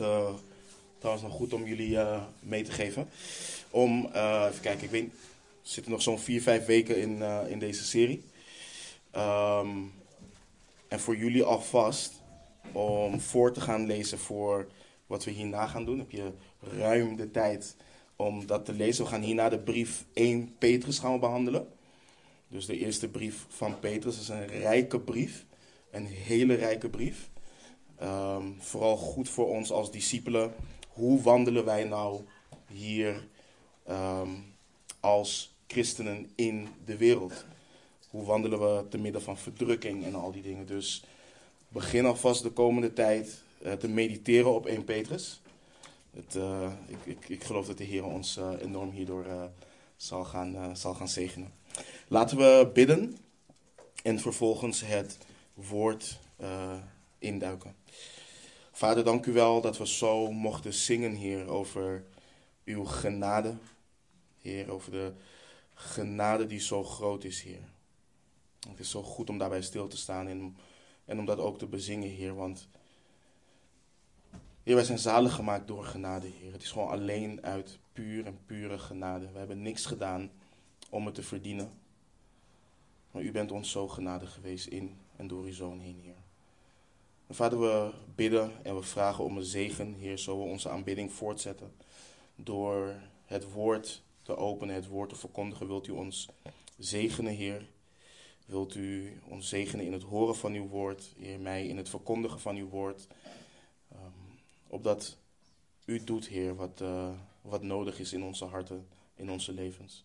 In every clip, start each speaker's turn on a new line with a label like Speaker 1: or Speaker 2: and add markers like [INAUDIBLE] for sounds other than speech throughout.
Speaker 1: uh, trouwens nog goed om jullie uh, mee te geven. Om, uh, even kijken, ik weet, we zitten nog zo'n vier, vijf weken in, in deze serie. Um, en voor jullie alvast om voor te gaan lezen voor wat we hierna gaan doen, heb je ruim de tijd om dat te lezen. We gaan hierna de brief 1 Petrus gaan behandelen. Dus de eerste brief van Petrus is een rijke brief. Een hele rijke brief. Um, vooral goed voor ons als discipelen. Hoe wandelen wij nou hier um, als christenen in de wereld? Hoe wandelen we te midden van verdrukking en al die dingen? Dus begin alvast de komende tijd uh, te mediteren op 1 Petrus. Het, uh, ik, ik, ik, geloof dat de Heer ons uh, enorm hierdoor zal, gaan, zal gaan zegenen. Laten we bidden en vervolgens het woord induiken. Vader, dank u wel dat we zo mochten zingen, Heer, over uw genade. Heer, over de genade die zo groot is, Heer. Het is zo goed om daarbij stil te staan en, en om dat ook te bezingen, Heer. Want, Heer, wij zijn zalig gemaakt door genade, Heer. Het is gewoon alleen uit puur en pure genade. We hebben niks gedaan om het te verdienen. Maar u bent ons zo genade geweest in en door uw Zoon heen, Heer. Vader, we bidden en we vragen om een zegen, Heer, zo we onze aanbidding voortzetten. Door het woord te openen, het woord te verkondigen, wilt u ons zegenen, Heer. Wilt u ons zegenen in het horen van uw woord, Heer, mij in het verkondigen van uw woord. Um, opdat u doet, Heer, wat, uh, wat nodig is in onze harten, in onze levens.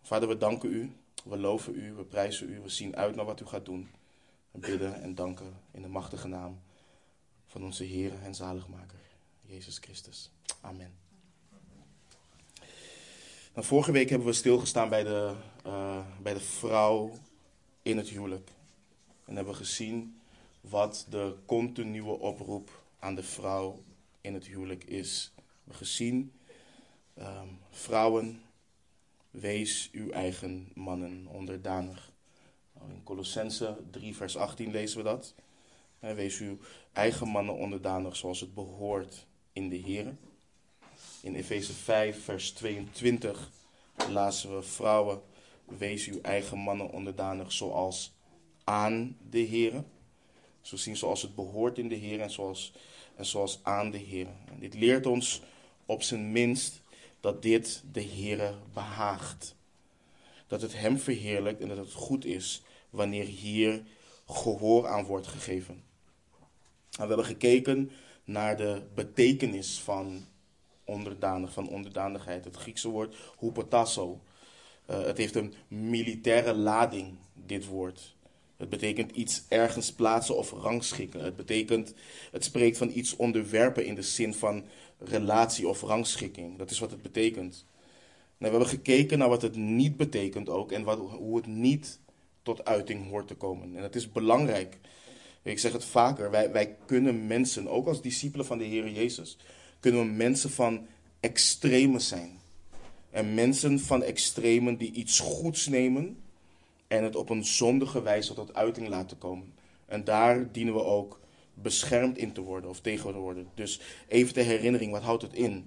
Speaker 1: Vader, we danken u, we loven u, we prijzen u, we zien uit naar wat u gaat doen. Bidden en danken in de machtige naam van onze Heer en Zaligmaker, Jezus Christus. Amen. Nou, vorige week hebben we stilgestaan bij de, uh, bij de vrouw in het huwelijk. En hebben we gezien wat de continue oproep aan de vrouw in het huwelijk is. We hebben gezien, um, vrouwen, wees uw eigen mannen onderdanig. In Colossense 3, vers 18 lezen we dat. Wees uw eigen mannen onderdanig zoals het behoort in de Heer. In Efeze 5, vers 22 lazen we vrouwen, wees uw eigen mannen onderdanig zoals aan de Heer. Zo zien zoals het behoort in de Heer en zoals, en zoals aan de Heer. Dit leert ons op zijn minst dat dit de Heer behaagt. Dat het Hem verheerlijkt en dat het goed is wanneer hier gehoor aan wordt gegeven. En we hebben gekeken naar de betekenis van onderdanig, van onderdanigheid. Het Griekse woord hupotasso. Uh, het heeft een militaire lading, dit woord. Het betekent iets ergens plaatsen of rangschikken. Het betekent, het spreekt van iets onderwerpen in de zin van relatie of rangschikking. Dat is wat het betekent. Nou, we hebben gekeken naar wat het niet betekent ook en wat, hoe het niet tot uiting hoort te komen. En dat is belangrijk. Ik zeg het vaker, wij, wij kunnen mensen, ook als discipelen van de Heer Jezus, kunnen we mensen van extremen zijn. En mensen van extremen die iets goeds nemen en het op een zondige wijze tot uiting laten komen. En daar dienen we ook beschermd in te worden of tegen te worden. Dus even de herinnering, wat houdt het in?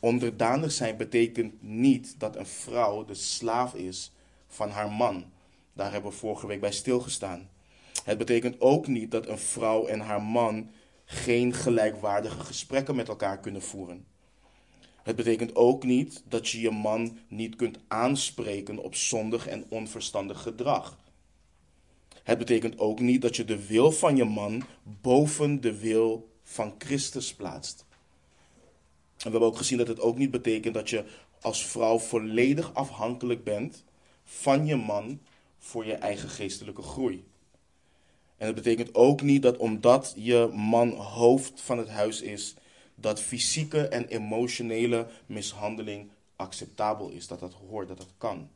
Speaker 1: Onderdanig zijn betekent niet dat een vrouw de slaaf is van haar man. Daar hebben we vorige week bij stilgestaan. Het betekent ook niet dat een vrouw en haar man geen gelijkwaardige gesprekken met elkaar kunnen voeren. Het betekent ook niet dat je je man niet kunt aanspreken op zondig en onverstandig gedrag. Het betekent ook niet dat je de wil van je man boven de wil van Christus plaatst. En we hebben ook gezien dat het ook niet betekent dat je als vrouw volledig afhankelijk bent van je man voor je eigen geestelijke groei. En het betekent ook niet dat omdat je man hoofd van het huis is, dat fysieke en emotionele mishandeling acceptabel is, dat dat hoort, dat dat kan.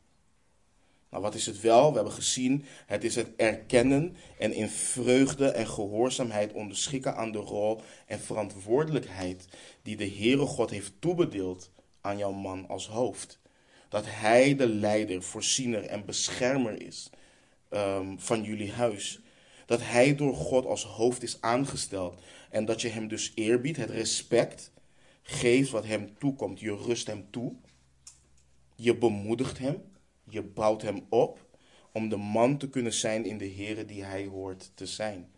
Speaker 1: Nou, wat is het wel? We hebben gezien, het is het erkennen en in vreugde en gehoorzaamheid onderschikken aan de rol en verantwoordelijkheid die de Heere God heeft toebedeeld aan jouw man als hoofd dat Hij de leider, voorziener en beschermer is um, van jullie huis. Dat hij door God als hoofd is aangesteld. En dat je hem dus eerbiedt, het respect geeft wat hem toekomt. Je rust hem toe. Je bemoedigt hem. Je bouwt hem op om de man te kunnen zijn in de Here die hij hoort te zijn.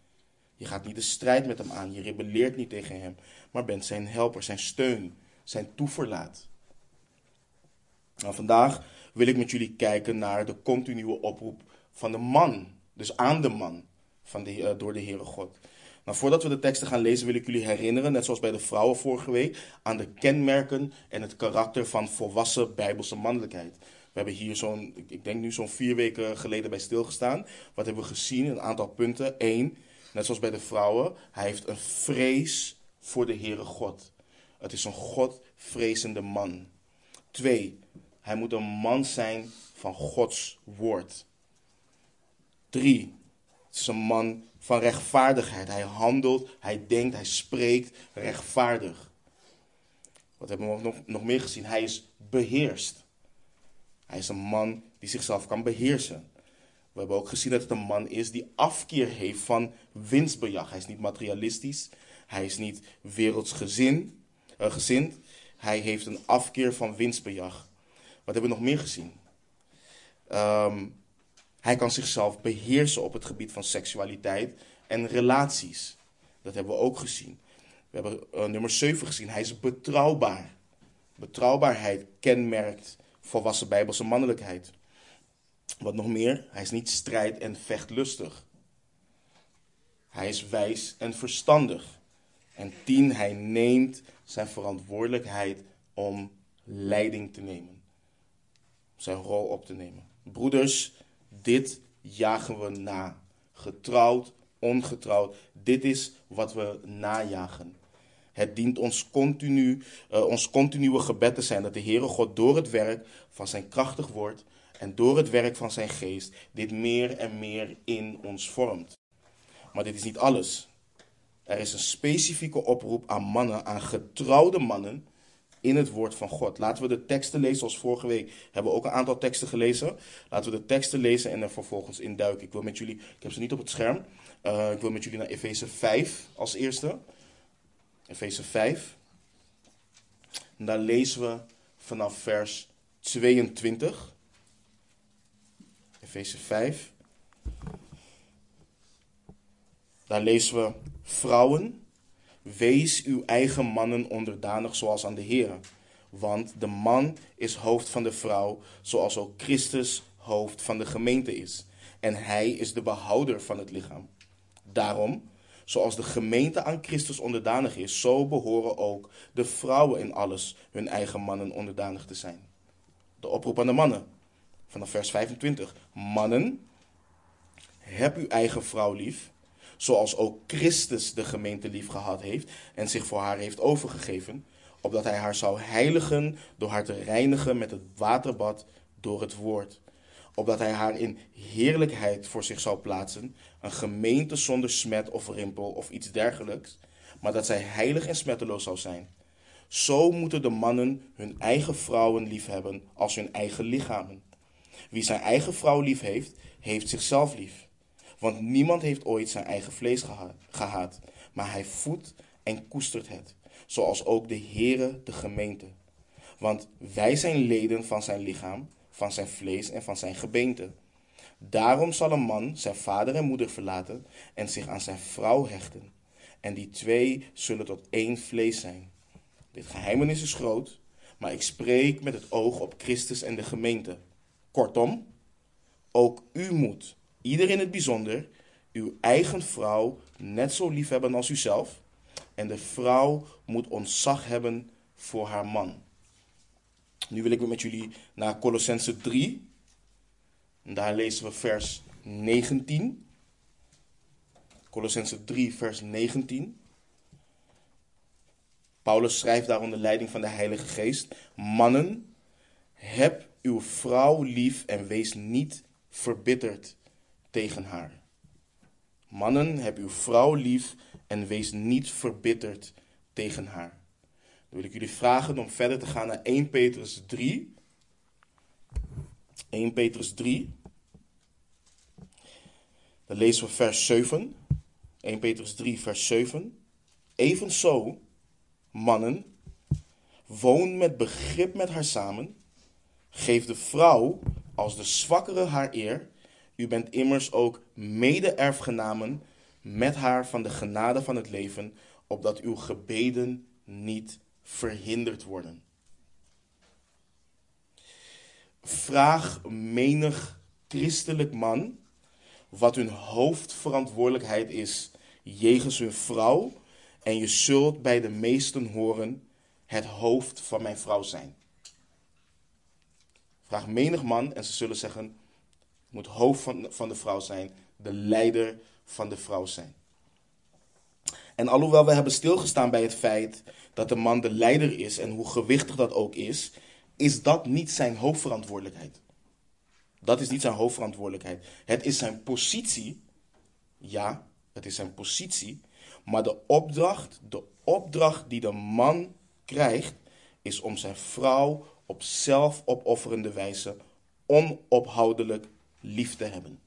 Speaker 1: Je gaat niet de strijd met hem aan, je rebelleert niet tegen hem, maar bent zijn helper, zijn steun, zijn toeverlaat. Nou, vandaag wil ik met jullie kijken naar de continue oproep van de man, dus aan de man van de, uh, door de Heere God. Nou, voordat we de teksten gaan lezen, wil ik jullie herinneren, net zoals bij de vrouwen vorige week, aan de kenmerken en het karakter van volwassen bijbelse mannelijkheid. We hebben hier zo'n, ik denk nu zo'n vier weken geleden bij stilgestaan. Wat hebben we gezien? Een aantal punten. Eén, net zoals bij de vrouwen, hij heeft een vrees voor de Heere God. Het is een Godvrezende man. Twee, hij moet een man zijn van Gods woord. Drie, het is een man van rechtvaardigheid. Hij handelt, hij denkt, hij spreekt rechtvaardig. Wat hebben we nog, nog meer gezien? Hij is beheerst. Hij is een man die zichzelf kan beheersen. We hebben ook gezien dat het een man is die afkeer heeft van winstbejag. Hij is niet materialistisch. Hij is niet wereldsgezind. Gezind. Hij heeft een afkeer van winstbejag. Wat hebben we nog meer gezien? Um, hij kan zichzelf beheersen op het gebied van seksualiteit en relaties. Dat hebben we ook gezien. We hebben uh, nummer 7 gezien. Hij is betrouwbaar. Betrouwbaarheid kenmerkt volwassen bijbelse mannelijkheid. Wat nog meer? Hij is niet strijd- en vechtlustig. Hij is wijs en verstandig. En tien, hij neemt zijn verantwoordelijkheid om leiding te nemen. Zijn rol op te nemen. Broeders, dit jagen we na. Getrouwd, ongetrouwd. Dit is wat we najagen. Het dient ons, continu, uh, ons continue gebed te zijn dat de Heere God door het werk van zijn krachtig woord en door het werk van zijn geest dit meer en meer in ons vormt. Maar dit is niet alles. Er is een specifieke oproep aan mannen, aan getrouwde mannen in het woord van God. Laten we de teksten lezen, zoals vorige week hebben we ook een aantal teksten gelezen. Laten we de teksten lezen en er vervolgens induiken. Ik wil met jullie, ik heb ze niet op het scherm, uh, ik wil met jullie naar Efeze 5 als eerste. Efeze 5. En daar lezen we vanaf vers 22. Efeze 5. Daar lezen we: Vrouwen, wees uw eigen mannen onderdanig zoals aan de Heer. Want de man is hoofd van de vrouw, zoals ook Christus hoofd van de gemeente is. En hij is de behouder van het lichaam. Daarom Zoals de gemeente aan Christus onderdanig is, zo behoren ook de vrouwen in alles hun eigen mannen onderdanig te zijn. De oproep aan de mannen, vanaf vers 25. Mannen, heb uw eigen vrouw lief, zoals ook Christus de gemeente lief gehad heeft en zich voor haar heeft overgegeven, opdat hij haar zou heiligen door haar te reinigen met het waterbad door het woord opdat hij haar in heerlijkheid voor zich zou plaatsen, een gemeente zonder smet of rimpel of iets dergelijks, maar dat zij heilig en smetteloos zou zijn. Zo moeten de mannen hun eigen vrouwen liefhebben als hun eigen lichamen. Wie zijn eigen vrouw lief heeft, heeft zichzelf lief. Want niemand heeft ooit zijn eigen vlees gehaat, maar hij voedt en koestert het, zoals ook de Heere de gemeente. Want wij zijn leden van zijn lichaam, van zijn vlees en van zijn gebeente. Daarom zal een man zijn vader en moeder verlaten en zich aan zijn vrouw hechten. En die twee zullen tot één vlees zijn. Dit geheimenis is groot, maar ik spreek met het oog op Christus en de gemeente. Kortom, ook u moet, ieder in het bijzonder, uw eigen vrouw net zo lief hebben als uzelf. En de vrouw moet ontzag hebben voor haar man. Nu wil ik met jullie naar Colossense 3. En daar lezen we vers 19. Colossense 3, vers 19. Paulus schrijft daar onder leiding van de Heilige Geest: Mannen, heb uw vrouw lief en wees niet verbitterd tegen haar. Mannen, heb uw vrouw lief en wees niet verbitterd tegen haar. Dan wil ik jullie vragen om verder te gaan naar 1 Petrus 3. 1 Petrus 3. Dan lezen we vers 7. 1 Petrus 3, vers 7. Evenzo, mannen, woon met begrip met haar samen. Geef de vrouw als de zwakkere haar eer. U bent immers ook mede-erfgenamen met haar van de genade van het leven, opdat uw gebeden niet verhinderd worden. Vraag menig christelijk man wat hun hoofdverantwoordelijkheid is jegens hun vrouw, en je zult bij de meesten horen het hoofd van mijn vrouw zijn. Vraag menig man en ze zullen zeggen, moet hoofd van, van de vrouw zijn, de leider van de vrouw zijn. En alhoewel we hebben stilgestaan bij het feit dat de man de leider is en hoe gewichtig dat ook is, is dat niet zijn hoofdverantwoordelijkheid. Dat is niet zijn hoofdverantwoordelijkheid. Het is zijn positie. Ja, het is zijn positie. Maar de opdracht, de opdracht die de man krijgt, is om zijn vrouw op zelfopofferende wijze onophoudelijk lief te hebben.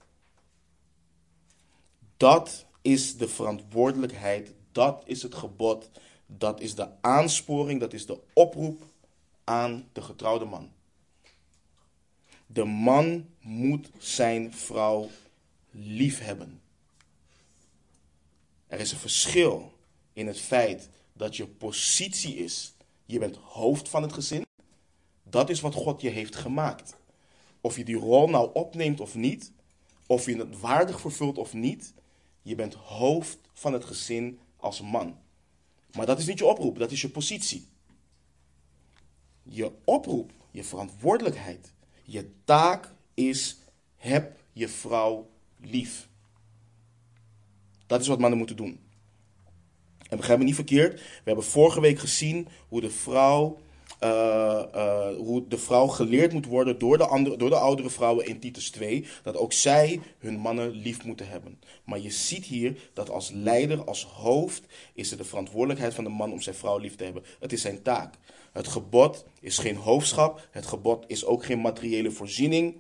Speaker 1: Dat is de verantwoordelijkheid, dat is het gebod, dat is de aansporing, dat is de oproep aan de getrouwde man. De man moet zijn vrouw lief hebben. Er is een verschil in het feit dat je positie is. Je bent hoofd van het gezin. Dat is wat God je heeft gemaakt. Of je die rol nou opneemt of niet, of je het waardig vervult of niet, je bent hoofd van het gezin als man. Maar dat is niet je oproep, dat is je positie. Je oproep, je verantwoordelijkheid, je taak is: heb je vrouw lief. Dat is wat mannen moeten doen. En begrijp me niet verkeerd. We hebben vorige week gezien hoe de vrouw, uh, uh, hoe de vrouw geleerd moet worden door de, andere, door de oudere vrouwen in Titus 2. Dat ook zij hun mannen lief moeten hebben. Maar je ziet hier dat als leider, als hoofd, is het de verantwoordelijkheid van de man om zijn vrouw lief te hebben. Het is zijn taak. Het gebod is geen hoofdschap. Het gebod is ook geen materiële voorziening.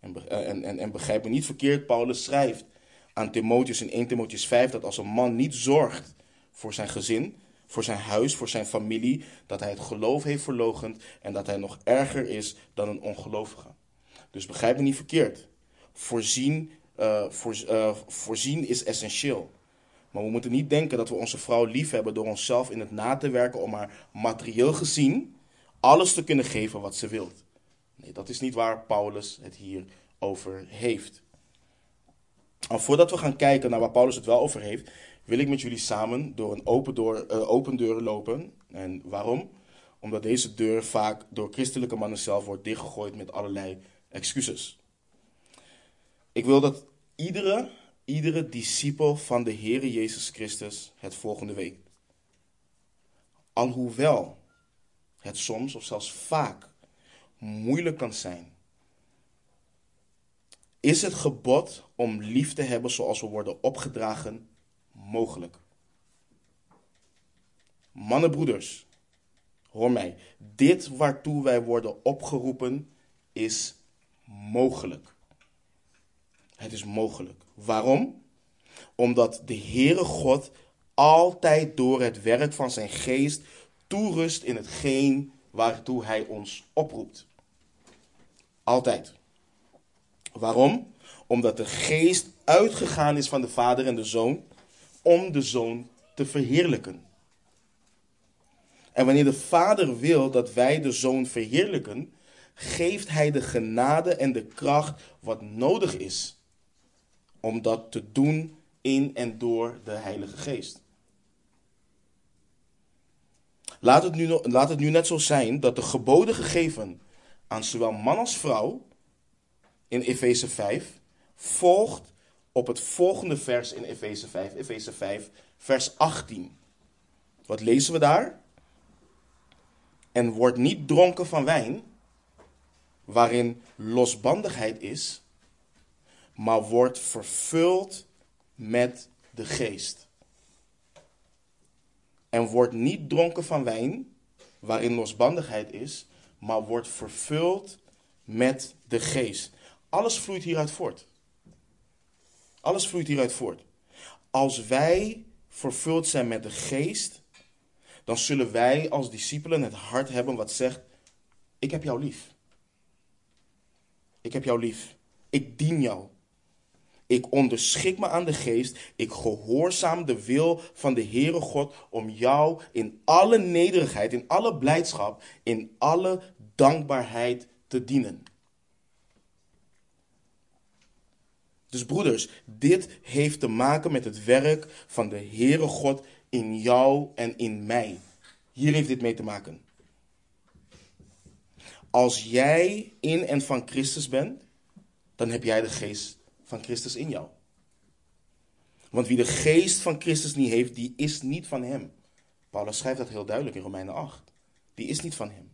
Speaker 1: En, eh, en, en, en begrijp me niet verkeerd, Paulus schrijft aan Timotheus in 1 Timotheus 5 dat als een man niet zorgt voor zijn gezin, voor zijn huis, voor zijn familie, dat hij het geloof heeft verlogend en dat hij nog erger is dan een ongelovige. Dus begrijp me niet verkeerd. Voorzien, uh, voor, uh, voorzien is essentieel. Maar we moeten niet denken dat we onze vrouw lief hebben door onszelf in het na te werken om haar materieel gezien alles te kunnen geven wat ze wilt. Nee, dat is niet waar Paulus het hier over heeft. Al voordat we gaan kijken naar waar Paulus het wel over heeft, wil ik met jullie samen door een open, door, open deur lopen. En waarom? Omdat deze deur vaak door christelijke mannen zelf wordt dichtgegooid met allerlei excuses. Ik wil dat iedere, iedere discipel van de Heere Jezus Christus het volgende weet. Alhoewel het soms of zelfs vaak moeilijk kan zijn is het gebod om lief te hebben zoals we worden opgedragen mogelijk? Mannenbroeders, hoor mij. Dit waartoe wij worden opgeroepen is mogelijk. Het is mogelijk. Waarom? Omdat de Heere God altijd door het werk van zijn geest toerust in hetgeen waartoe hij ons oproept. Altijd. Waarom? Omdat de geest uitgegaan is van de vader en de zoon om de zoon te verheerlijken. En wanneer de vader wil dat wij de zoon verheerlijken, geeft hij de genade en de kracht wat nodig is om dat te doen in en door de Heilige Geest. Laat het nu, laat het nu net zo zijn dat de geboden gegeven aan zowel man als vrouw in Efeze 5 volgt op het volgende vers in Efeze 5, Efeze 5, vers 18. Wat lezen we daar? En wordt niet dronken van wijn, waarin losbandigheid is, maar wordt vervuld met de geest. En wordt niet dronken van wijn, waarin losbandigheid is, maar wordt vervuld met de geest. Alles vloeit hieruit voort. Alles vloeit hieruit voort. Als wij vervuld zijn met de geest, dan zullen wij als discipelen het hart hebben wat zegt: Ik heb jou lief. Ik heb jou lief. Ik dien jou. Ik onderschik me aan de geest. Ik gehoorzaam de wil van de Heere God om jou in alle nederigheid, in alle blijdschap, in alle dankbaarheid te dienen. Dus broeders, dit heeft te maken met het werk van de Heere God in jou en in mij. Hier heeft dit mee te maken. Als jij in en van Christus bent, dan heb jij de geest van Christus in jou. Want wie de geest van Christus niet heeft, die is niet van hem. Paulus schrijft dat heel duidelijk in Romeinen 8. Die is niet van hem.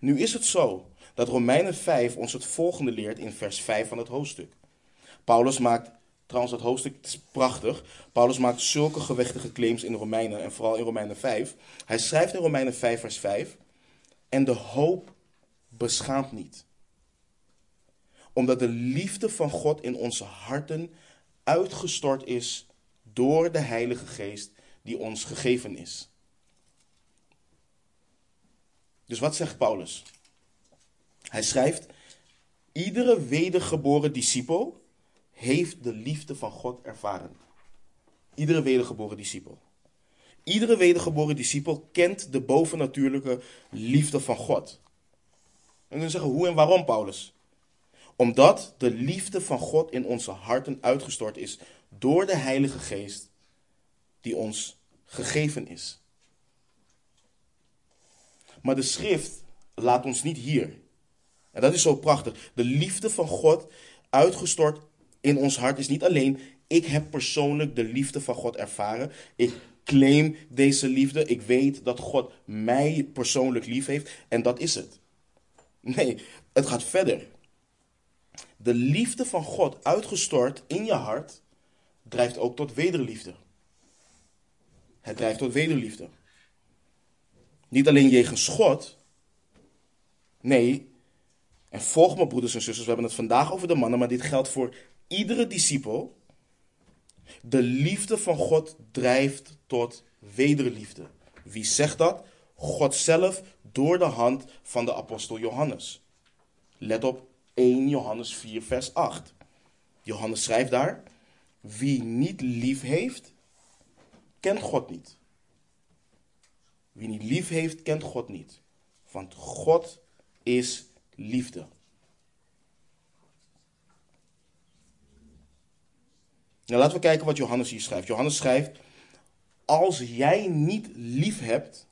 Speaker 1: Nu is het zo dat Romeinen 5 ons het volgende leert in vers 5 van het hoofdstuk. Paulus maakt, trouwens dat hoofdstuk is prachtig, Paulus maakt zulke gewichtige claims in Romeinen en vooral in Romeinen 5. Hij schrijft in Romeinen 5 vers 5, en de hoop beschaamt niet. Omdat de liefde van God in onze harten uitgestort is door de Heilige Geest die ons gegeven is. Dus wat zegt Paulus? Hij schrijft: Iedere wedergeboren discipel heeft de liefde van God ervaren. Iedere wedergeboren discipel. Iedere wedergeboren discipel kent de bovennatuurlijke liefde van God. En dan zeggen hoe en waarom, Paulus? Omdat de liefde van God in onze harten uitgestort is door de Heilige Geest die ons gegeven is. Maar de schrift laat ons niet hier. En dat is zo prachtig. De liefde van God uitgestort in ons hart is niet alleen ik heb persoonlijk de liefde van God ervaren. Ik claim deze liefde. Ik weet dat God mij persoonlijk lief heeft en dat is het. Nee, het gaat verder. De liefde van God uitgestort in je hart drijft ook tot wederliefde. Het drijft tot wederliefde. Niet alleen jegens God. Nee, en volg me broeders en zusters, we hebben het vandaag over de mannen, maar dit geldt voor iedere discipel. De liefde van God drijft tot wederliefde. Wie zegt dat? God zelf door de hand van de apostel Johannes. Let op 1 Johannes 4, vers 8. Johannes schrijft daar: Wie niet lief heeft, kent God niet. Wie niet lief heeft, kent God niet. Want God is liefde. Nou, laten we kijken wat Johannes hier schrijft. Johannes schrijft: Als jij niet lief hebt,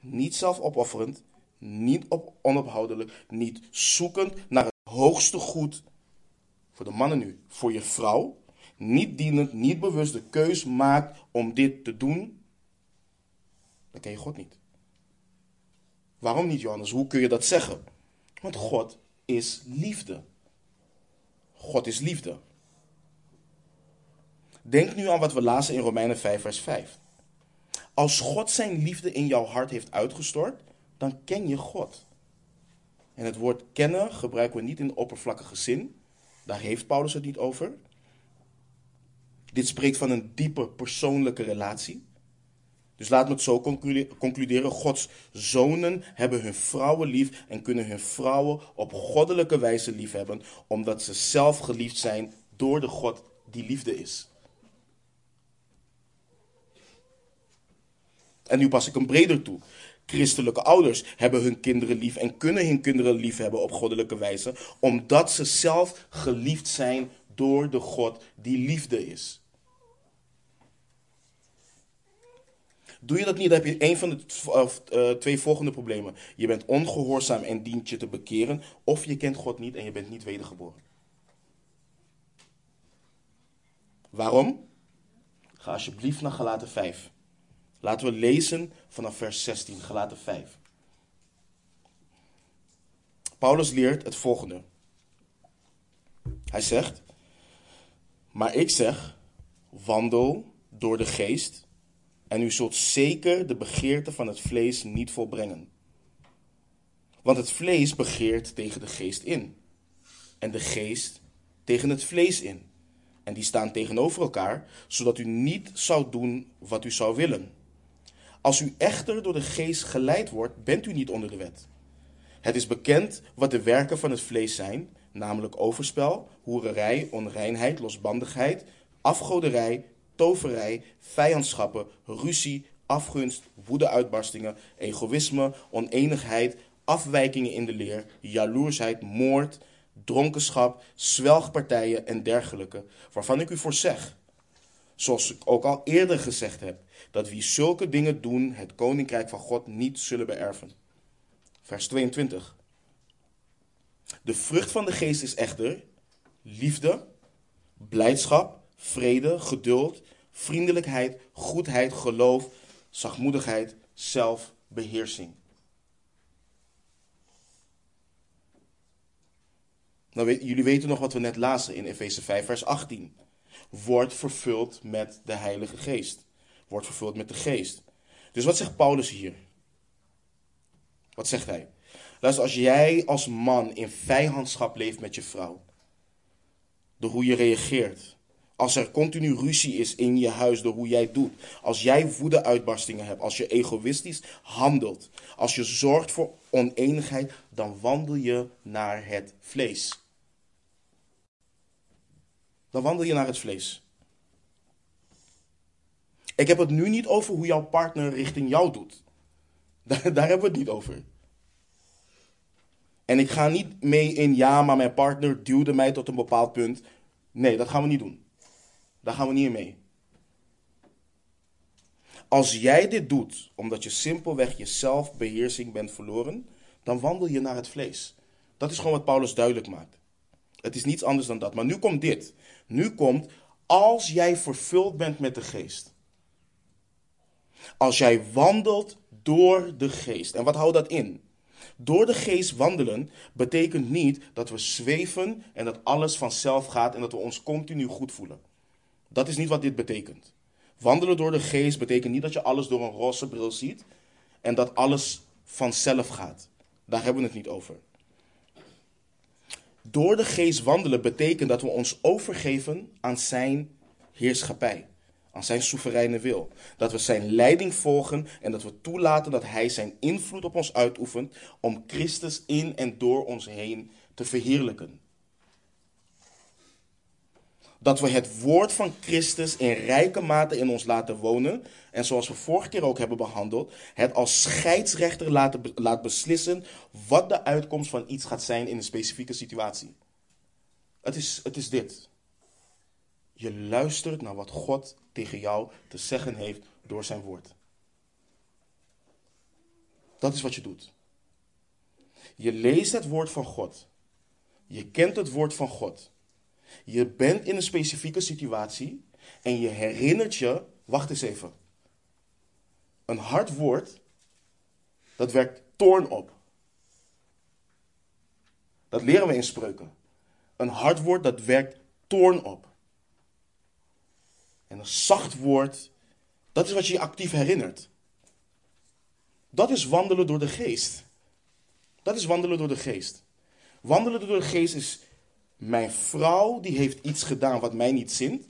Speaker 1: niet zelfopofferend, niet op onophoudelijk, niet zoekend naar het hoogste goed, voor de mannen nu, voor je vrouw, niet dienend, niet bewust de keus maakt om dit te doen, dan ken je God niet. Waarom niet, Johannes? Hoe kun je dat zeggen? Want God is liefde. God is liefde. Denk nu aan wat we lazen in Romeinen 5, vers 5. Als God zijn liefde in jouw hart heeft uitgestort, dan ken je God. En het woord kennen gebruiken we niet in de oppervlakkige zin. Daar heeft Paulus het niet over. Dit spreekt van een diepe persoonlijke relatie. Dus laat me het zo concluderen. Gods zonen hebben hun vrouwen lief en kunnen hun vrouwen op goddelijke wijze lief hebben, omdat ze zelf geliefd zijn door de God die liefde is. En nu pas ik hem breder toe. Christelijke ouders hebben hun kinderen lief en kunnen hun kinderen lief hebben op goddelijke wijze, omdat ze zelf geliefd zijn door de God die liefde is. Doe je dat niet, dan heb je een van de uh, twee volgende problemen. Je bent ongehoorzaam en dient je te bekeren, of je kent God niet en je bent niet wedergeboren. Waarom? Ga alsjeblieft naar Galaten 5. Laten we lezen vanaf vers 16, Galaten 5. Paulus leert het volgende. Hij zegt: Maar ik zeg, wandel door de geest, en u zult zeker de begeerte van het vlees niet volbrengen. Want het vlees begeert tegen de geest in, en de geest tegen het vlees in. En die staan tegenover elkaar, zodat u niet zou doen wat u zou willen. Als u echter door de geest geleid wordt, bent u niet onder de wet. Het is bekend wat de werken van het vlees zijn, namelijk overspel, hoererij, onreinheid, losbandigheid, afgoderij, toverij, vijandschappen, ruzie, afgunst, woedeuitbarstingen, egoïsme, oneenigheid, afwijkingen in de leer, jaloersheid, moord, dronkenschap, zwelgpartijen en dergelijke, waarvan ik u voor zeg, zoals ik ook al eerder gezegd heb, dat wie zulke dingen doen, het koninkrijk van God niet zullen beërven. Vers 22. De vrucht van de geest is echter liefde, blijdschap, vrede, geduld, vriendelijkheid, goedheid, geloof, zachtmoedigheid, zelfbeheersing. Nou, jullie weten nog wat we net lazen in Efeze 5, vers 18. Wordt vervuld met de Heilige Geest. Wordt vervuld met de Geest. Dus wat zegt Paulus hier? Wat zegt hij? Luister, als jij als man in vijandschap leeft met je vrouw, door hoe je reageert, als er continu ruzie is in je huis door hoe jij doet, als jij woede-uitbarstingen hebt, als je egoïstisch handelt, als je zorgt voor oneenigheid, dan wandel je naar het vlees dan wandel je naar het vlees. Ik heb het nu niet over hoe jouw partner richting jou doet. [LAUGHS] Daar, hebben we het niet over. En ik ga niet mee in ja, maar mijn partner duwde mij tot een bepaald punt. Nee, dat gaan we niet doen. Daar gaan we niet in mee. Als jij dit doet omdat je simpelweg je zelfbeheersing bent verloren, dan wandel je naar het vlees. Dat is gewoon wat Paulus duidelijk maakt. Het is niets anders dan dat. Maar nu komt dit. Nu komt, als jij vervuld bent met de geest. Als jij wandelt door de geest. En wat houdt dat in? Door de geest wandelen betekent niet dat we zweven en dat alles vanzelf gaat en dat we ons continu goed voelen. Dat is niet wat dit betekent. Wandelen door de geest betekent niet dat je alles door een roze bril ziet en dat alles vanzelf gaat. Daar hebben we het niet over. Door de geest wandelen betekent dat we ons overgeven aan zijn heerschappij, aan zijn soevereine wil. Dat we zijn leiding volgen en dat we toelaten dat hij zijn invloed op ons uitoefent om Christus in en door ons heen te verheerlijken dat we het woord van Christus in rijke mate in ons laten wonen. En zoals we vorige keer ook hebben behandeld, het als scheidsrechter laten, laat beslissen wat de uitkomst van iets gaat zijn in een specifieke situatie. Het is, het is dit. Je luistert naar wat God tegen jou te zeggen heeft door zijn woord. Dat is wat je doet. Je leest het woord van God. Je kent het woord van God. Je bent in een specifieke situatie en je herinnert je, wacht eens even. Een hard woord, dat werkt toorn op. Dat leren we in spreuken. Een hard woord, dat werkt toorn op. En een zacht woord, dat is wat je je actief herinnert. Dat is wandelen door de geest. Dat is wandelen door de geest. Wandelen door de geest is mijn vrouw die heeft iets gedaan wat mij niet zint.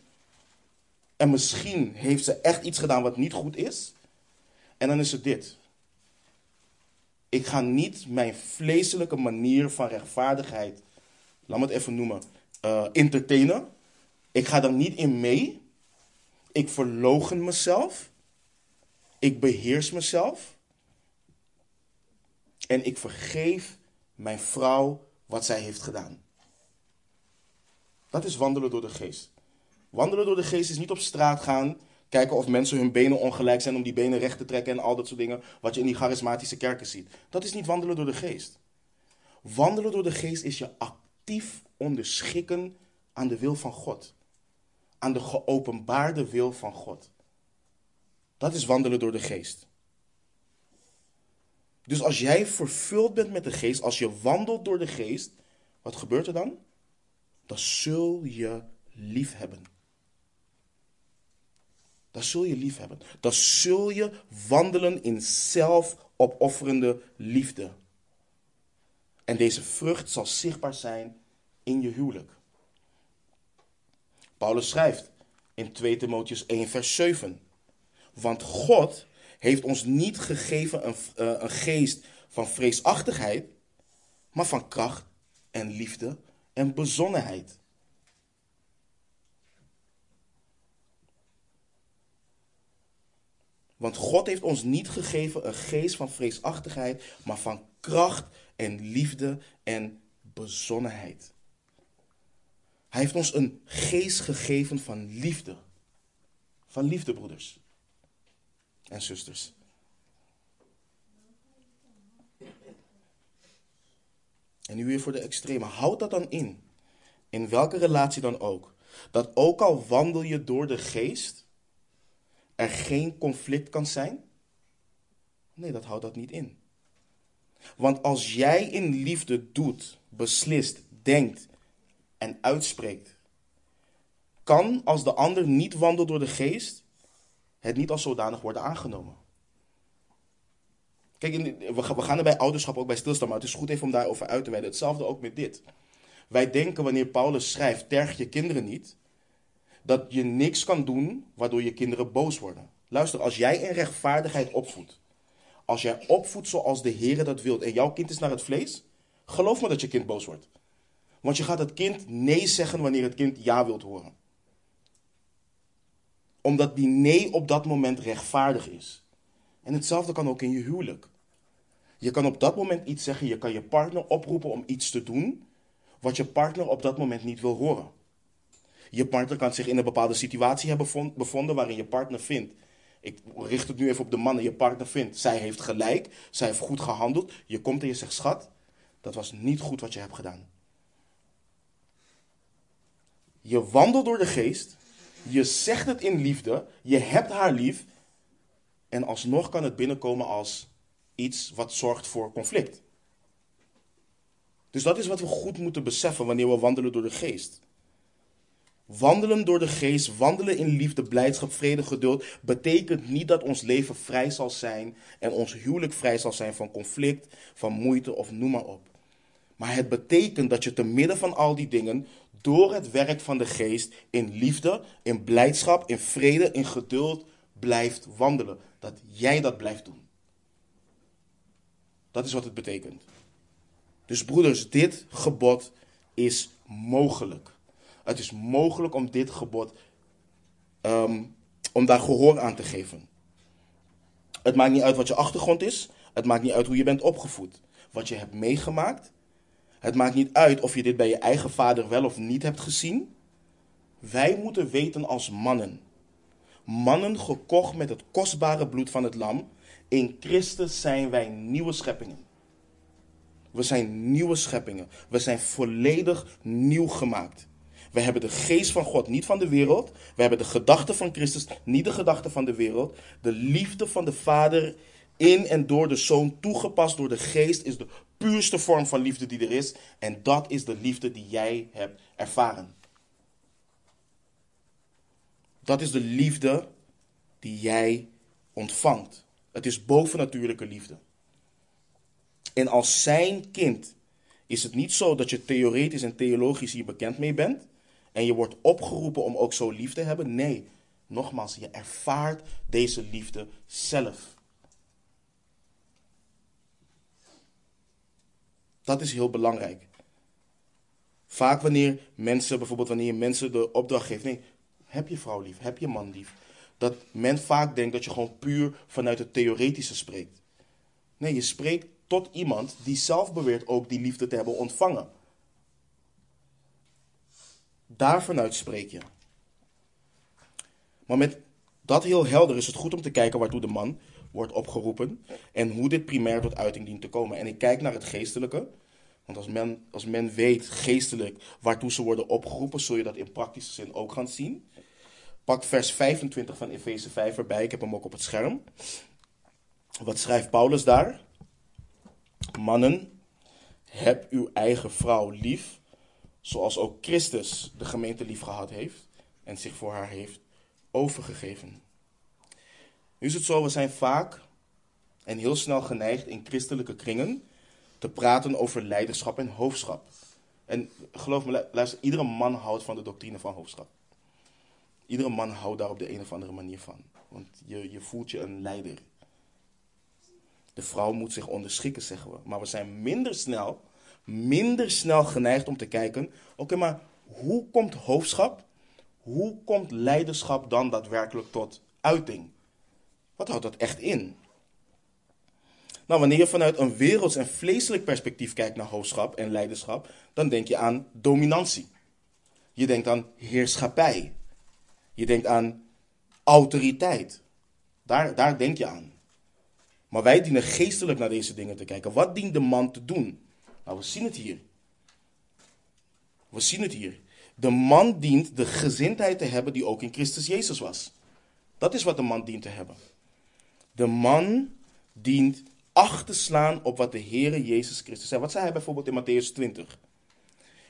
Speaker 1: En misschien heeft ze echt iets gedaan wat niet goed is. En dan is het dit. Ik ga niet mijn vleeselijke manier van rechtvaardigheid, laat me het even noemen, uh, entertainen. Ik ga er niet in mee. Ik verlogen mezelf. Ik beheers mezelf. En ik vergeef mijn vrouw wat zij heeft gedaan. Dat is wandelen door de geest. Wandelen door de geest is niet op straat gaan, kijken of mensen hun benen ongelijk zijn om die benen recht te trekken en al dat soort dingen, wat je in die charismatische kerken ziet. Dat is niet wandelen door de geest. Wandelen door de geest is je actief onderschikken aan de wil van God. Aan de geopenbaarde wil van God. Dat is wandelen door de geest. Dus als jij vervuld bent met de geest, als je wandelt door de geest, wat gebeurt er dan? Dan zul je lief hebben. Dan zul je lief hebben. Dan zul je wandelen in zelfopofferende liefde. En deze vrucht zal zichtbaar zijn in je huwelijk. Paulus schrijft in 2 Timotheus 1, vers 7. Want God heeft ons niet gegeven een, uh, een geest van vreesachtigheid, maar van kracht en liefde en bezonnenheid. Want God heeft ons niet gegeven een geest van vreesachtigheid, maar van kracht en liefde en bezonnenheid. Hij heeft ons een geest gegeven van liefde. Van liefde, broeders en zusters. En nu weer voor de extreme. Houd dat dan in. In welke relatie dan ook. Dat ook al wandel je door de geest, er geen conflict kan zijn? Nee, dat houdt dat niet in. Want als jij in liefde doet, beslist, denkt en uitspreekt, kan als de ander niet wandelt door de geest, het niet als zodanig worden aangenomen. Kijk, we gaan er bij ouderschap ook bij stilstaan, maar het is goed even om daarover uit te wijden. Hetzelfde ook met dit. Wij denken wanneer Paulus schrijft, terg je kinderen niet, dat je niks kan doen waardoor je kinderen boos worden. Luister, als jij in rechtvaardigheid opvoedt, als jij opvoedt zoals de Heer dat wilt en jouw kind is naar het vlees, geloof me dat je kind boos wordt. Want je gaat het kind nee zeggen wanneer het kind ja wilt horen. Omdat die nee op dat moment rechtvaardig is. En hetzelfde kan ook in je huwelijk. Je kan op dat moment iets zeggen, je kan je partner oproepen om iets te doen wat je partner op dat moment niet wil horen. Je partner kan zich in een bepaalde situatie hebben bevonden waarin je partner vindt. Ik richt het nu even op de mannen. Je partner vindt, zij heeft gelijk, zij heeft goed gehandeld. Je komt en je zegt, schat, dat was niet goed wat je hebt gedaan. Je wandelt door de geest, je zegt het in liefde, je hebt haar lief. En alsnog kan het binnenkomen als iets wat zorgt voor conflict. Dus dat is wat we goed moeten beseffen wanneer we wandelen door de geest. Wandelen door de geest, wandelen in liefde, blijdschap, vrede, geduld, betekent niet dat ons leven vrij zal zijn en ons huwelijk vrij zal zijn van conflict, van moeite of noem maar op. Maar het betekent dat je te midden van al die dingen, door het werk van de geest, in liefde, in blijdschap, in vrede, in geduld blijft wandelen. Dat jij dat blijft doen. Dat is wat het betekent. Dus broeders, dit gebod is mogelijk. Het is mogelijk om dit gebod, ehm, om daar gehoor aan te geven. Het maakt niet uit wat je achtergrond is. Het maakt niet uit hoe je bent opgevoed. Wat je hebt meegemaakt. Het maakt niet uit of je dit bij je eigen vader wel of niet hebt gezien. Wij moeten weten als mannen. Mannen gekocht met het kostbare bloed van het lam. In Christus zijn wij nieuwe scheppingen. We zijn nieuwe scheppingen. We zijn volledig nieuw gemaakt. We hebben de geest van God, niet van de wereld. We hebben de gedachten van Christus, niet de gedachten van de wereld. De liefde van de Vader in en door de Zoon, toegepast door de geest, is de puurste vorm van liefde die er is. En dat is de liefde die jij hebt ervaren. Dat is de liefde die jij ontvangt. Het is bovennatuurlijke liefde. En als zijn kind is het niet zo dat je theoretisch en theologisch hier bekend mee bent. En je wordt opgeroepen om ook zo lief te hebben. Nee, nogmaals, je ervaart deze liefde zelf. Dat is heel belangrijk. Vaak wanneer mensen, bijvoorbeeld wanneer je mensen de opdracht geeft, nee, heb je vrouw lief, heb je man lief. Dat men vaak denkt dat je gewoon puur vanuit het theoretische spreekt. Nee, je spreekt tot iemand die zelf beweert ook die liefde te hebben ontvangen. Daarvanuit spreek je. Maar met dat heel helder is het goed om te kijken waartoe de man wordt opgeroepen en hoe dit primair tot uiting dient te komen. En ik kijk naar het geestelijke, want als men, als men weet geestelijk waartoe ze worden opgeroepen, zul je dat in praktische zin ook gaan zien. Pak vers 25 van Efeze 5 erbij, ik heb hem ook op het scherm. Wat schrijft Paulus daar? Mannen, heb uw eigen vrouw lief, zoals ook Christus de gemeente lief gehad heeft en zich voor haar heeft overgegeven. Nu is het zo, we zijn vaak en heel snel geneigd in christelijke kringen te praten over leiderschap en hoofdschap. En geloof me, luister, iedere man houdt van de doctrine van hoofdschap. Iedere man houdt daar op de een of andere manier van. Want je, je voelt je een leider. De vrouw moet zich onderschikken, zeggen we. Maar we zijn minder snel, minder snel geneigd om te kijken: oké, maar hoe komt hoofdschap, hoe komt leiderschap dan daadwerkelijk tot uiting? Wat houdt dat echt in? Nou, wanneer je vanuit een werelds- en vleeselijk perspectief kijkt naar hoofdschap en leiderschap, dan denk je aan dominantie. Je denkt aan heerschappij. Je denkt aan autoriteit. Daar, daar denk je aan. Maar wij dienen geestelijk naar deze dingen te kijken. Wat dient de man te doen? Nou, we zien het hier. We zien het hier. De man dient de gezindheid te hebben die ook in Christus Jezus was. Dat is wat de man dient te hebben. De man dient acht te slaan op wat de Heere Jezus Christus zei. Wat zei hij bijvoorbeeld in Matthäus 20?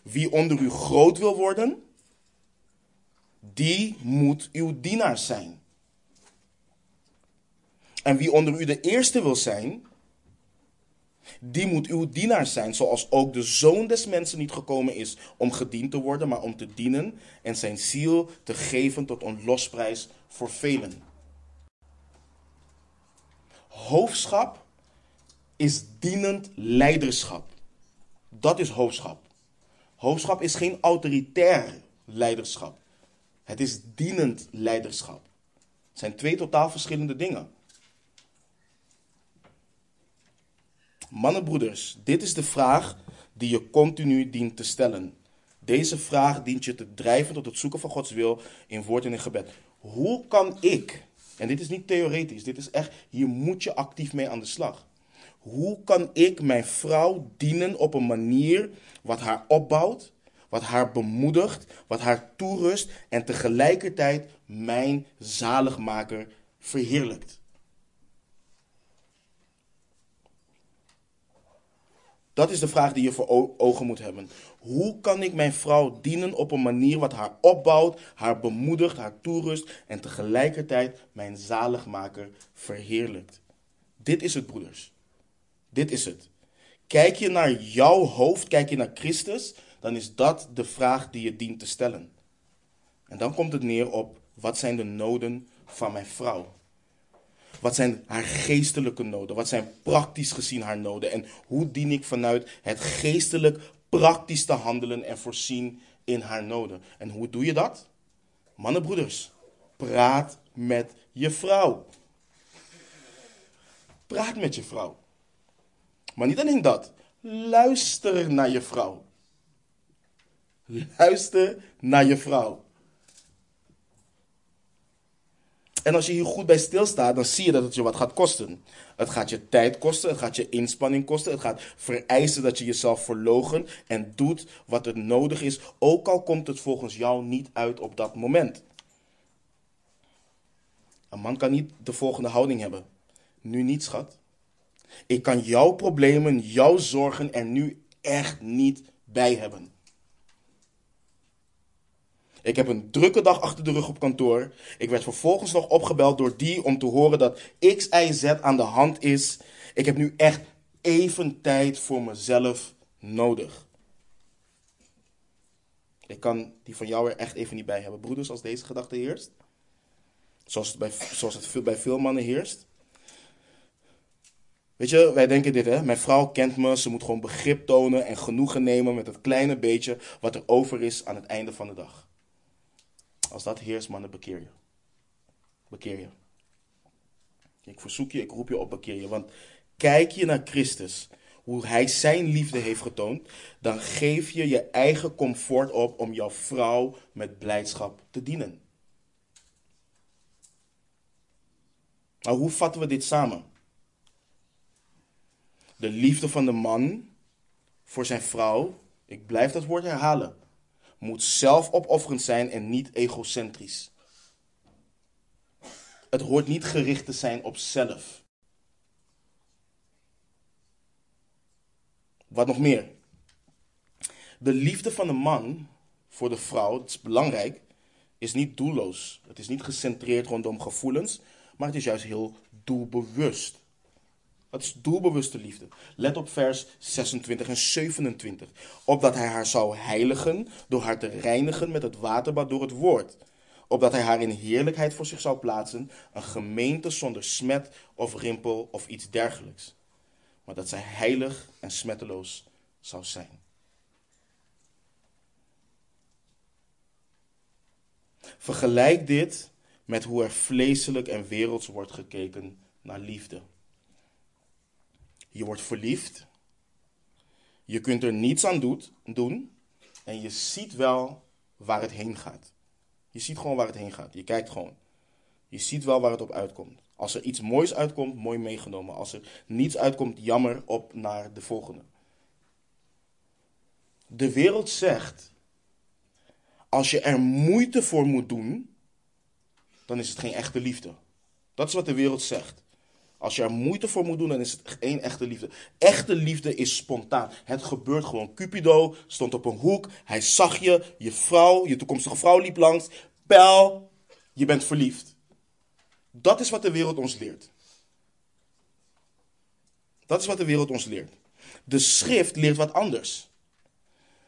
Speaker 1: Wie onder u groot wil worden, die moet uw dienaar zijn. En wie onder u de eerste wil zijn, die moet uw dienaar zijn, zoals ook de zoon des mensen niet gekomen is om gediend te worden, maar om te dienen en zijn ziel te geven tot een losprijs voor velen. Hoofdschap is dienend leiderschap. Dat is hoofdschap. Hoofdschap is geen autoritair leiderschap. Het is dienend leiderschap. Het zijn twee totaal verschillende dingen. Mannenbroeders, dit is de vraag die je continu dient te stellen. Deze vraag dient je te drijven tot het zoeken van Gods wil in woord en in gebed. Hoe kan ik, en dit is niet theoretisch, dit is echt, hier moet je actief mee aan de slag. Hoe kan ik mijn vrouw dienen op een manier wat haar opbouwt, wat haar bemoedigt, wat haar toerust en tegelijkertijd mijn zaligmaker verheerlijkt? Dat is de vraag die je voor ogen moet hebben. Hoe kan ik mijn vrouw dienen op een manier wat haar opbouwt, haar bemoedigt, haar toerust en tegelijkertijd mijn zaligmaker verheerlijkt? Dit is het, broeders. Dit is het. Kijk je naar jouw hoofd, kijk je naar Christus, dan is dat de vraag die je dient te stellen. En dan komt het neer op wat zijn de noden van mijn vrouw? Wat zijn haar geestelijke noden? Wat zijn praktisch gezien haar noden? En hoe dien ik vanuit het geestelijk praktisch te handelen en voorzien in haar noden? En hoe doe je dat? Mannenbroeders, praat met je vrouw. Praat met je vrouw. Maar niet alleen dat. Luister naar je vrouw. Luister naar je vrouw. En als je hier goed bij stilstaat, dan zie je dat het je wat gaat kosten. Het gaat je tijd kosten, het gaat je inspanning kosten, het gaat vereisen dat je jezelf verlogen en doet wat het nodig is, ook al komt het volgens jou niet uit op dat moment. Een man kan niet de volgende houding hebben. Nu niet, schat. Ik kan jouw problemen, jouw zorgen er nu echt niet bij hebben. Ik heb een drukke dag achter de rug op kantoor. Ik werd vervolgens nog opgebeld door die om te horen dat X, Y, Z aan de hand is. Ik heb nu echt even tijd voor mezelf nodig. Ik kan die van jou er echt even niet bij hebben. Broeders, als deze gedachte heerst. Zoals het bij, zoals het bij veel mannen heerst. Weet je, wij denken dit, hè? Mijn vrouw kent me, ze moet gewoon begrip tonen en genoegen nemen met het kleine beetje wat er over is aan het einde van de dag. Als dat heerst, mannen, bekeer je. Bekeer je. Ik verzoek je, ik roep je op, bekeer je. Want kijk je naar Christus, hoe hij zijn liefde heeft getoond, dan geef je je eigen comfort op om jouw vrouw met blijdschap te dienen. Maar hoe vatten we dit samen? De liefde van de man voor zijn vrouw, ik blijf dat woord herhalen, moet zelfopofferend zijn en niet egocentrisch. Het hoort niet gericht te zijn op zelf. Wat nog meer? De liefde van de man voor de vrouw, dat is belangrijk, is niet doelloos. Het is niet gecentreerd rondom gevoelens, maar het is juist heel doelbewust. Dat is doelbewuste liefde. Let op vers 26 en 27. Opdat hij haar zou heiligen door haar te reinigen met het waterbad door het woord. opdat hij haar in heerlijkheid voor zich zou plaatsen, een gemeente zonder smet of rimpel of iets dergelijks, maar dat zij heilig en smetteloos zou zijn. Vergelijk dit met hoe er vleeselijk en werelds wordt gekeken naar liefde. Je wordt verliefd, je kunt er niets aan doen en je ziet wel waar het heen gaat. Je ziet gewoon waar het heen gaat. Je kijkt gewoon. Je ziet wel waar het op uitkomt. Als er iets moois uitkomt, mooi meegenomen. Als er niets uitkomt, jammer op naar de volgende. De wereld zegt: als je er moeite voor moet doen, dan is het geen echte liefde. Dat is wat de wereld zegt. Als je er moeite voor moet doen, dan is het geen echte liefde. Echte liefde is spontaan. Het gebeurt gewoon. Cupido stond op een hoek. Hij zag je. Je vrouw, je toekomstige vrouw liep langs. Pijl, je bent verliefd. Dat is wat de wereld ons leert. Dat is wat de wereld ons leert. De schrift leert wat anders.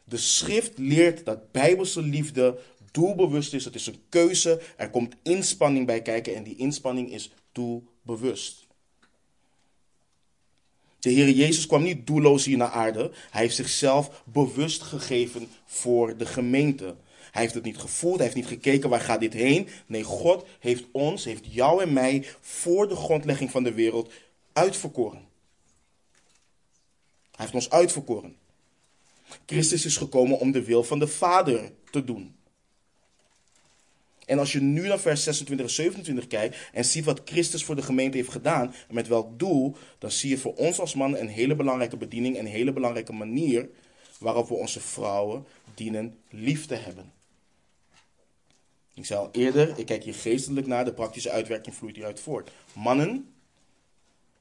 Speaker 1: De schrift leert dat bijbelse liefde doelbewust is. Het is een keuze. Er komt inspanning bij kijken en die inspanning is doelbewust. De Heer Jezus kwam niet doelloos hier naar aarde. Hij heeft zichzelf bewust gegeven voor de gemeente. Hij heeft het niet gevoeld, hij heeft niet gekeken waar gaat dit heen. Nee, God heeft ons, heeft jou en mij voor de grondlegging van de wereld uitverkoren. Hij heeft ons uitverkoren. Christus is gekomen om de wil van de Vader te doen. En als je nu naar vers 26 en 27 kijkt en ziet wat Christus voor de gemeente heeft gedaan en met welk doel, dan zie je voor ons als man een hele belangrijke bediening, een hele belangrijke manier waarop we onze vrouwen dienen lief te hebben. Ik zei al eerder, ik kijk hier geestelijk naar, de praktische uitwerking vloeit hieruit voort. Mannen,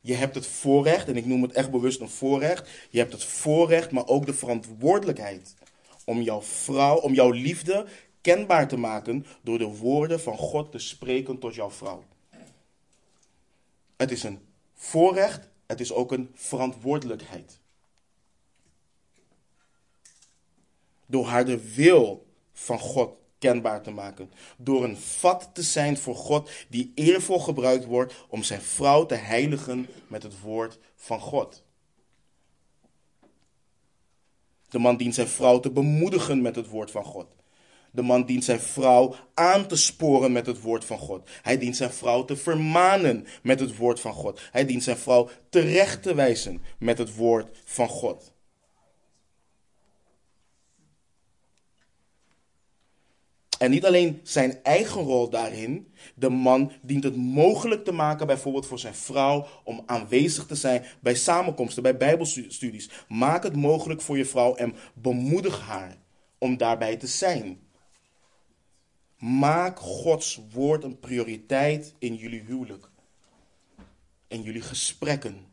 Speaker 1: je hebt het voorrecht, en ik noem het echt bewust een voorrecht, je hebt het voorrecht, maar ook de verantwoordelijkheid om jouw vrouw, om jouw liefde kenbaar te maken door de woorden van God te spreken tot jouw vrouw. Het is een voorrecht, het is ook een verantwoordelijkheid. Door haar de wil van God kenbaar te maken. Door een vat te zijn voor God die eervol gebruikt wordt om zijn vrouw te heiligen met het woord van God. De man dient zijn vrouw te bemoedigen met het woord van God. De man dient zijn vrouw aan te sporen met het woord van God. Hij dient zijn vrouw te vermanen met het woord van God. Hij dient zijn vrouw terecht te wijzen met het woord van God. En niet alleen zijn eigen rol daarin. De man dient het mogelijk te maken, bijvoorbeeld voor zijn vrouw, om aanwezig te zijn bij samenkomsten, bij Bijbelstudies. Maak het mogelijk voor je vrouw en bemoedig haar om daarbij te zijn. Maak Gods woord een prioriteit in jullie huwelijk. In jullie gesprekken.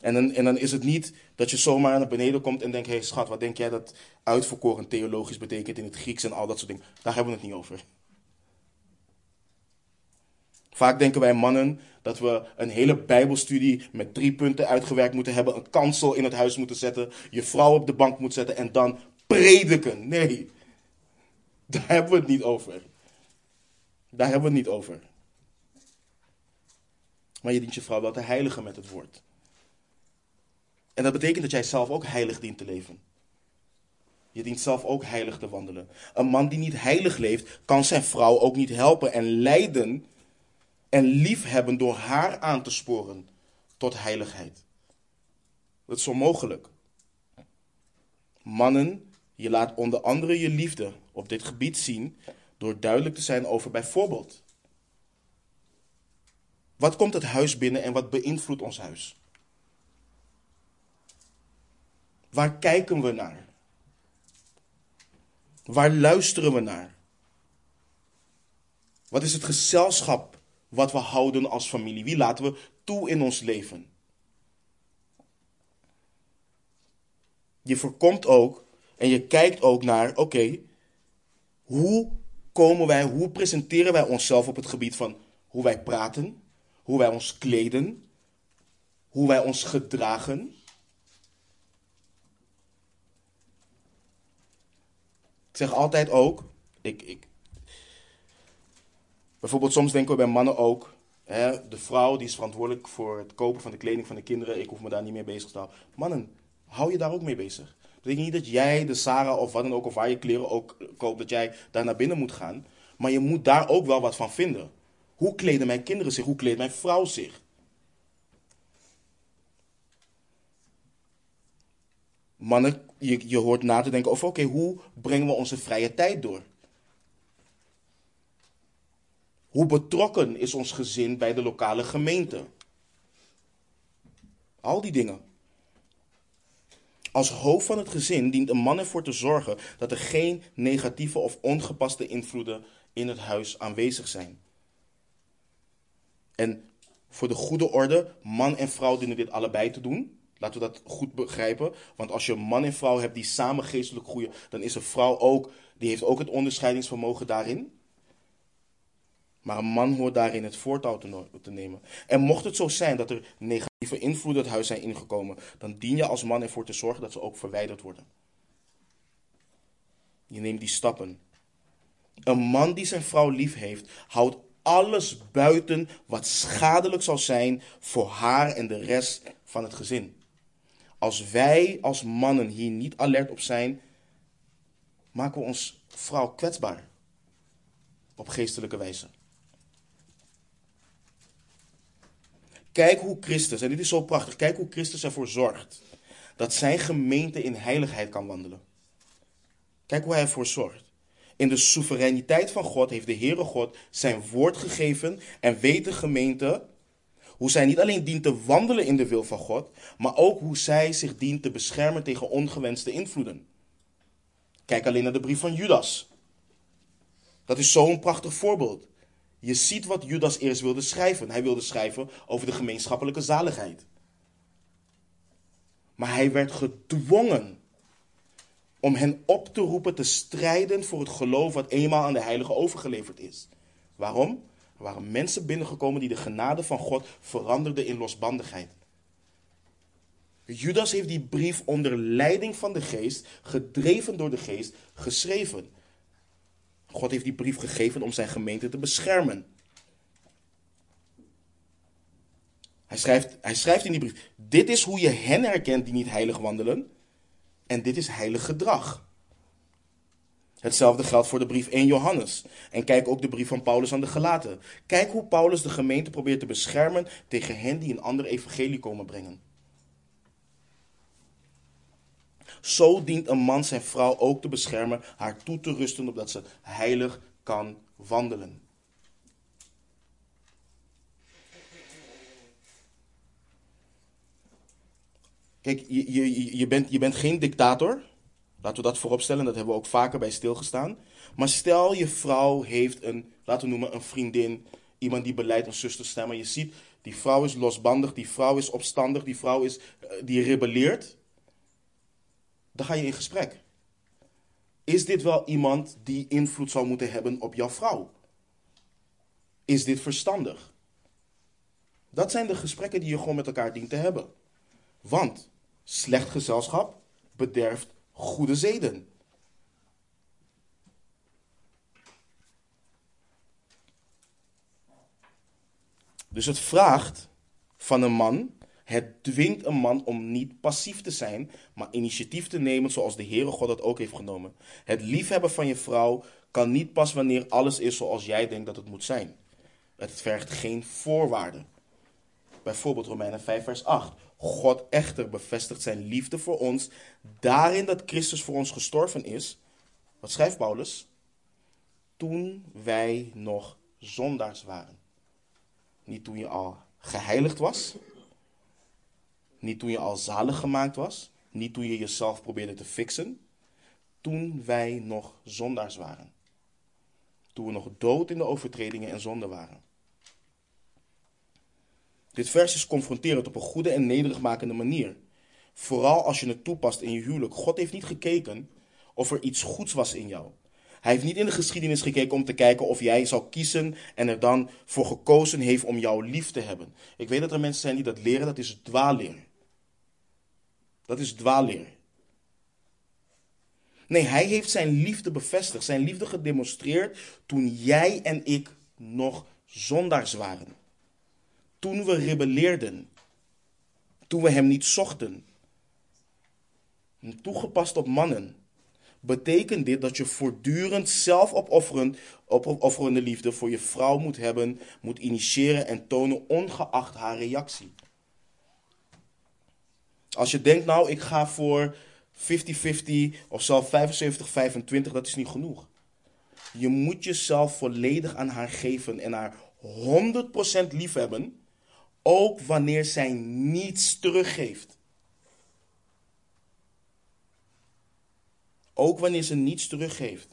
Speaker 1: En dan, en dan is het niet dat je zomaar naar beneden komt en denkt: hé hey schat, wat denk jij dat uitverkoren theologisch betekent in het Grieks en al dat soort dingen. Daar hebben we het niet over. Vaak denken wij mannen dat we een hele Bijbelstudie met drie punten uitgewerkt moeten hebben, een kansel in het huis moeten zetten, je vrouw op de bank moeten zetten en dan prediken. Nee, daar hebben we het niet over. Daar hebben we het niet over. Maar je dient je vrouw wel te heiligen met het woord. En dat betekent dat jij zelf ook heilig dient te leven. Je dient zelf ook heilig te wandelen. Een man die niet heilig leeft, kan zijn vrouw ook niet helpen en leiden en liefhebben door haar aan te sporen tot heiligheid. Dat is onmogelijk. Mannen je laat onder andere je liefde op dit gebied zien door duidelijk te zijn over bijvoorbeeld. Wat komt het huis binnen en wat beïnvloedt ons huis? Waar kijken we naar? Waar luisteren we naar? Wat is het gezelschap wat we houden als familie? Wie laten we toe in ons leven? Je voorkomt ook en je kijkt ook naar, oké, hoe komen wij, hoe presenteren wij onszelf op het gebied van hoe wij praten, hoe wij ons kleden, hoe wij ons gedragen. Ik zeg altijd ook, ik, ik, bijvoorbeeld soms denken we bij mannen ook, hè, de vrouw die is verantwoordelijk voor het kopen van de kleding van de kinderen, ik hoef me daar niet mee bezig te houden. Mannen, hou je daar ook mee bezig. Betekent niet dat jij, de Sarah of wat dan ook, of waar je kleren ook koopt, dat jij daar naar binnen moet gaan. Maar je moet daar ook wel wat van vinden. Hoe kleden mijn kinderen zich? Hoe kleedt mijn vrouw zich? Mannen, je, je hoort na te denken over, oké, hoe brengen we onze vrije tijd door? Hoe betrokken is ons gezin bij de lokale gemeente? Al die dingen. Als hoofd van het gezin dient een man ervoor te zorgen dat er geen negatieve of ongepaste invloeden in het huis aanwezig zijn. En voor de goede orde, man en vrouw dienen dit allebei te doen. Laten we dat goed begrijpen. Want als je man en vrouw hebt die samen geestelijk groeien, dan is een vrouw ook, die heeft ook het onderscheidingsvermogen daarin. Maar een man hoort daarin het voortouw te, nemen. En mocht het zo zijn dat er negatieve invloeden het huis zijn ingekomen, dan dien je als man ervoor te zorgen dat ze ook verwijderd worden. Je neemt die stappen. Een man die zijn vrouw lief heeft, houdt alles buiten wat schadelijk zal zijn voor haar en de rest van het gezin. Als wij als mannen hier niet alert op zijn, maken we ons vrouw kwetsbaar op geestelijke wijze. Kijk hoe Christus, en dit is zo prachtig, kijk hoe Christus ervoor zorgt dat zijn gemeente in heiligheid kan wandelen. Kijk hoe hij ervoor zorgt. In de soevereiniteit van God heeft de Heere God zijn woord gegeven en weet de gemeente hoe zij niet alleen dient te wandelen in de wil van God, maar ook hoe zij zich dient te beschermen tegen ongewenste invloeden. Kijk alleen naar de brief van Judas. Dat is zo'n prachtig voorbeeld. Je ziet wat Judas eerst wilde schrijven. Hij wilde schrijven over de gemeenschappelijke zaligheid. Maar hij werd gedwongen om hen op te roepen te strijden voor het geloof wat eenmaal aan de heilige overgeleverd is. Waarom? Er waren mensen binnengekomen die de genade van God veranderden in losbandigheid. Judas heeft die brief onder leiding van de geest, gedreven door de geest, geschreven. God heeft die brief gegeven om zijn gemeente te beschermen. Hij schrijft, hij schrijft in die brief: Dit is hoe je hen herkent die niet heilig wandelen. En dit is heilig gedrag. Hetzelfde geldt voor de brief 1 Johannes. En kijk ook de brief van Paulus aan de Gelaten. Kijk hoe Paulus de gemeente probeert te beschermen tegen hen die een ander evangelie komen brengen. Zo dient een man zijn vrouw ook te beschermen, haar toe te rusten opdat ze heilig kan wandelen. Kijk, je, je, je, bent, je bent geen dictator. Laten we dat vooropstellen, dat hebben we ook vaker bij stilgestaan. Maar stel je vrouw heeft een, laten we noemen, een vriendin, iemand die beleidt een zusterstem. Maar je ziet, die vrouw is losbandig, die vrouw is opstandig, die vrouw is, eh, die rebelleert dan ga je in gesprek. Is dit wel iemand die invloed zou moeten hebben op jouw vrouw? Is dit verstandig? Dat zijn de gesprekken die je gewoon met elkaar dient te hebben. Want slecht gezelschap bederft goede zeden. Dus het vraagt van een man het dwingt een man om niet passief te zijn, maar initiatief te nemen zoals de Heere God dat ook heeft genomen. Het liefhebben van je vrouw kan niet pas wanneer alles is zoals jij denkt dat het moet zijn. Het vergt geen voorwaarden. Bijvoorbeeld Romeinen 5 vers 8. God echter bevestigt zijn liefde voor ons daarin dat Christus voor ons gestorven is. Wat schrijft Paulus? Toen wij nog zondaars waren. Niet toen je al geheiligd was, niet toen je al zalig gemaakt was. Niet toen je jezelf probeerde te fixen. Toen wij nog zondaars waren. Toen we nog dood in de overtredingen en zonden waren. Dit vers is confronterend op een goede en nederigmakende manier. Vooral als je het toepast in je huwelijk. God heeft niet gekeken of er iets goeds was in jou. Hij heeft niet in de geschiedenis gekeken om te kijken of jij zou kiezen en er dan voor gekozen heeft om jou lief te hebben. Ik weet dat er mensen zijn die dat leren, dat is dwaalleer. Dat is dwaalleer. Nee, hij heeft zijn liefde bevestigd, zijn liefde gedemonstreerd toen jij en ik nog zondaars waren. Toen we rebelleerden. Toen we hem niet zochten. Toegepast op mannen. Betekent dit dat je voortdurend zelfopofferend, opofferende liefde voor je vrouw moet hebben, moet initiëren en tonen, ongeacht haar reactie? Als je denkt, nou, ik ga voor 50-50 of zelf 75-25, dat is niet genoeg. Je moet jezelf volledig aan haar geven en haar 100% liefhebben, ook wanneer zij niets teruggeeft. Ook wanneer ze niets teruggeeft.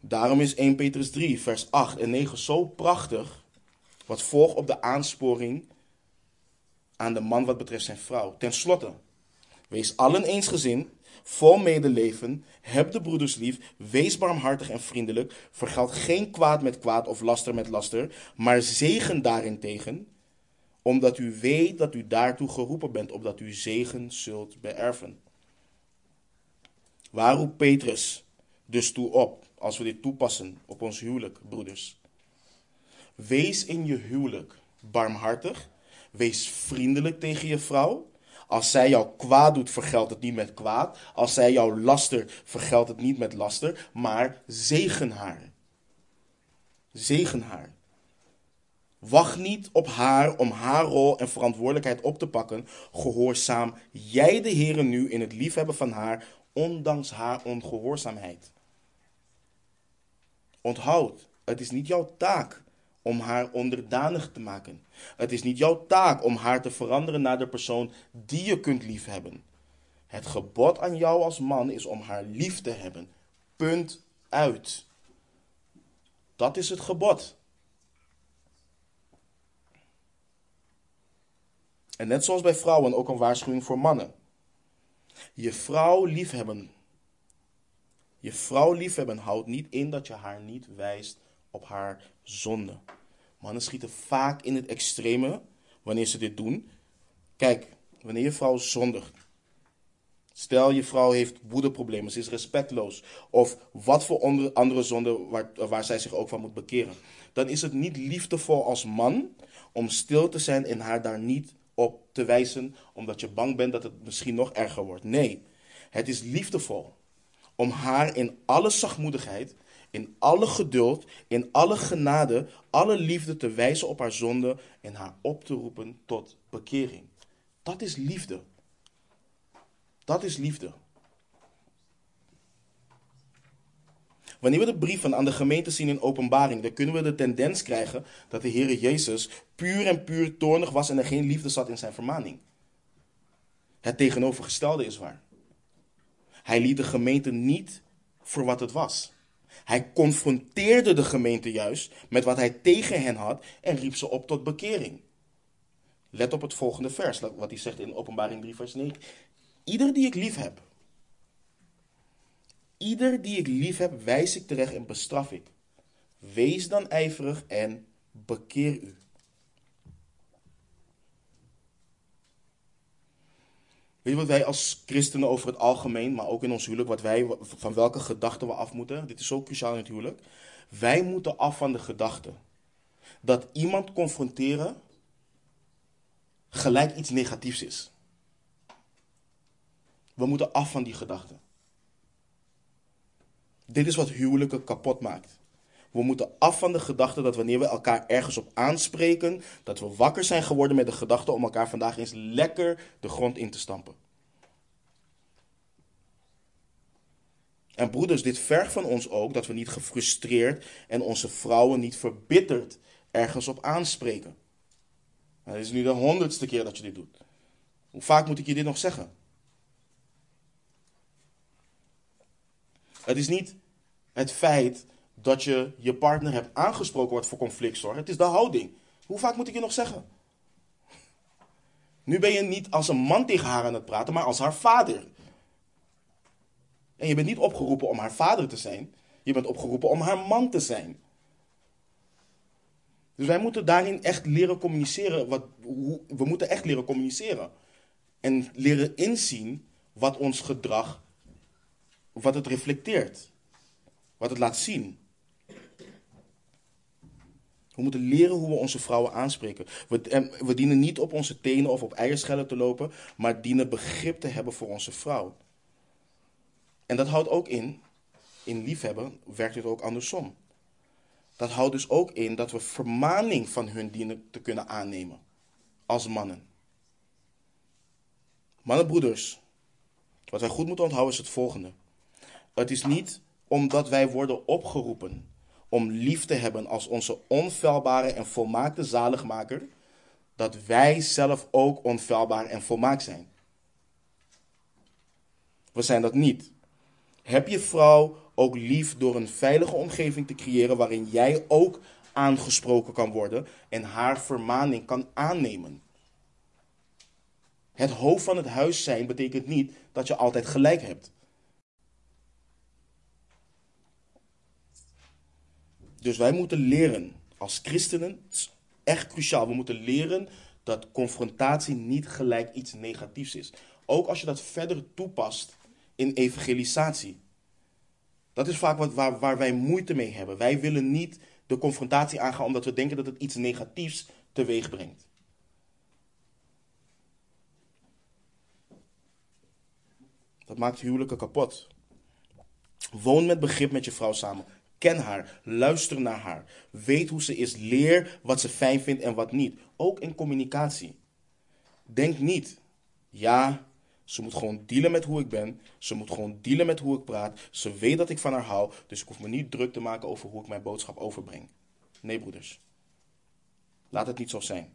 Speaker 1: Daarom is 1 Petrus 3, vers 8 en 9 zo prachtig, wat volgt op de aansporing aan de man wat betreft zijn vrouw. Ten slotte, wees allen eensgezind, vol medeleven, heb de broeders lief, wees barmhartig en vriendelijk, vergeld geen kwaad met kwaad of laster met laster, maar zegen daarentegen, omdat u weet dat u daartoe geroepen bent, opdat u zegen zult beërven. Waar roept Petrus dus toe op, als we dit toepassen op ons huwelijk, broeders? Wees in je huwelijk barmhartig, wees vriendelijk tegen je vrouw. Als zij jou kwaad doet, vergeldt het niet met kwaad. Als zij jou laster, vergeldt het niet met laster, maar zegen haar. Zegen haar. Wacht niet op haar om haar rol en verantwoordelijkheid op te pakken. Gehoorzaam jij de Heer nu in het liefhebben van haar, ondanks haar ongehoorzaamheid. Onthoud, het is niet jouw taak om haar onderdanig te maken. Het is niet jouw taak om haar te veranderen naar de persoon die je kunt liefhebben. Het gebod aan jou als man is om haar lief te hebben. Punt uit. Dat is het gebod. En net zoals bij vrouwen ook een waarschuwing voor mannen. Je vrouw liefhebben. Je vrouw liefhebben houdt niet in dat je haar niet wijst op haar zonde. Mannen schieten vaak in het extreme wanneer ze dit doen. Kijk, wanneer je vrouw zondigt. Stel je vrouw heeft woedeproblemen, ze is respectloos. Of wat voor andere zonde waar, waar zij zich ook van moet bekeren. Dan is het niet liefdevol als man om stil te zijn en haar daar niet op te wijzen, omdat je bang bent dat het misschien nog erger wordt. Nee, het is liefdevol om haar in alle zachtmoedigheid, in alle geduld, in alle genade, alle liefde te wijzen op haar zonde en haar op te roepen tot bekering. Dat is liefde. Dat is liefde. Wanneer we de brieven aan de gemeente zien in openbaring, dan kunnen we de tendens krijgen dat de Heer Jezus puur en puur toornig was en er geen liefde zat in zijn vermaning. Het tegenovergestelde is waar. Hij liet de gemeente niet voor wat het was. Hij confronteerde de gemeente juist met wat hij tegen hen had en riep ze op tot bekering. Let op het volgende vers, wat hij zegt in Openbaring 3, vers 9. Ieder die ik lief heb, Ieder die ik lief heb, wijs ik terecht en bestraf ik. Wees dan ijverig en bekeer u. Weet je wat wij als christenen over het algemeen, maar ook in ons huwelijk, wat wij, van welke gedachten we af moeten? Dit is zo cruciaal in het huwelijk. Wij moeten af van de gedachte dat iemand confronteren gelijk iets negatiefs is. We moeten af van die gedachte. Dit is wat huwelijken kapot maakt. We moeten af van de gedachte dat wanneer we elkaar ergens op aanspreken, dat we wakker zijn geworden met de gedachte om elkaar vandaag eens lekker de grond in te stampen. En broeders, dit vergt van ons ook dat we niet gefrustreerd en onze vrouwen niet verbitterd ergens op aanspreken. Het is nu de honderdste keer dat je dit doet. Hoe vaak moet ik je dit nog zeggen? Het is niet het feit dat je je partner hebt aangesproken wordt voor conflictzorg. Het is de houding. Hoe vaak moet ik je nog zeggen? Nu ben je niet als een man tegen haar aan het praten, maar als haar vader. En je bent niet opgeroepen om haar vader te zijn. Je bent opgeroepen om haar man te zijn. Dus wij moeten daarin echt leren communiceren. Wat, hoe, we moeten echt leren communiceren. En leren inzien wat ons gedrag wat het reflecteert. Wat het laat zien. We moeten leren hoe we onze vrouwen aanspreken. We, dienen niet op onze tenen of op eierschellen te lopen, maar dienen begrip te hebben voor onze vrouw. En dat houdt ook in, in liefhebben werkt het ook andersom. Dat houdt dus ook in dat we vermaning van hun dienen te kunnen aannemen. Als mannen. Mannenbroeders, wat wij goed moeten onthouden is het volgende. Het is niet omdat wij worden opgeroepen om lief te hebben als onze onfeilbare en volmaakte zaligmaker, dat wij zelf ook onfeilbaar en volmaakt zijn. We zijn dat niet. Heb je vrouw ook lief door een veilige omgeving te creëren waarin jij ook aangesproken kan worden en haar vermaning kan aannemen. Het hoofd van het huis zijn betekent niet dat je altijd gelijk hebt. Dus wij moeten leren als christenen, echt cruciaal, we moeten leren dat confrontatie niet gelijk iets negatiefs is. Ook als je dat verder toepast in evangelisatie. Dat is vaak wat, waar, waar wij moeite mee hebben. Wij willen niet de confrontatie aangaan omdat we denken dat het iets negatiefs teweeg brengt. Dat maakt huwelijken kapot. Woon met begrip met je vrouw samen. Ken haar, luister naar haar. Weet hoe ze is, leer wat ze fijn vindt en wat niet. Ook in communicatie. Denk niet, ja, ze moet gewoon dealen met hoe ik ben. Ze moet gewoon dealen met hoe ik praat. Ze weet dat ik van haar hou, dus ik hoef me niet druk te maken over hoe ik mijn boodschap overbreng. Nee, broeders. Laat het niet zo zijn.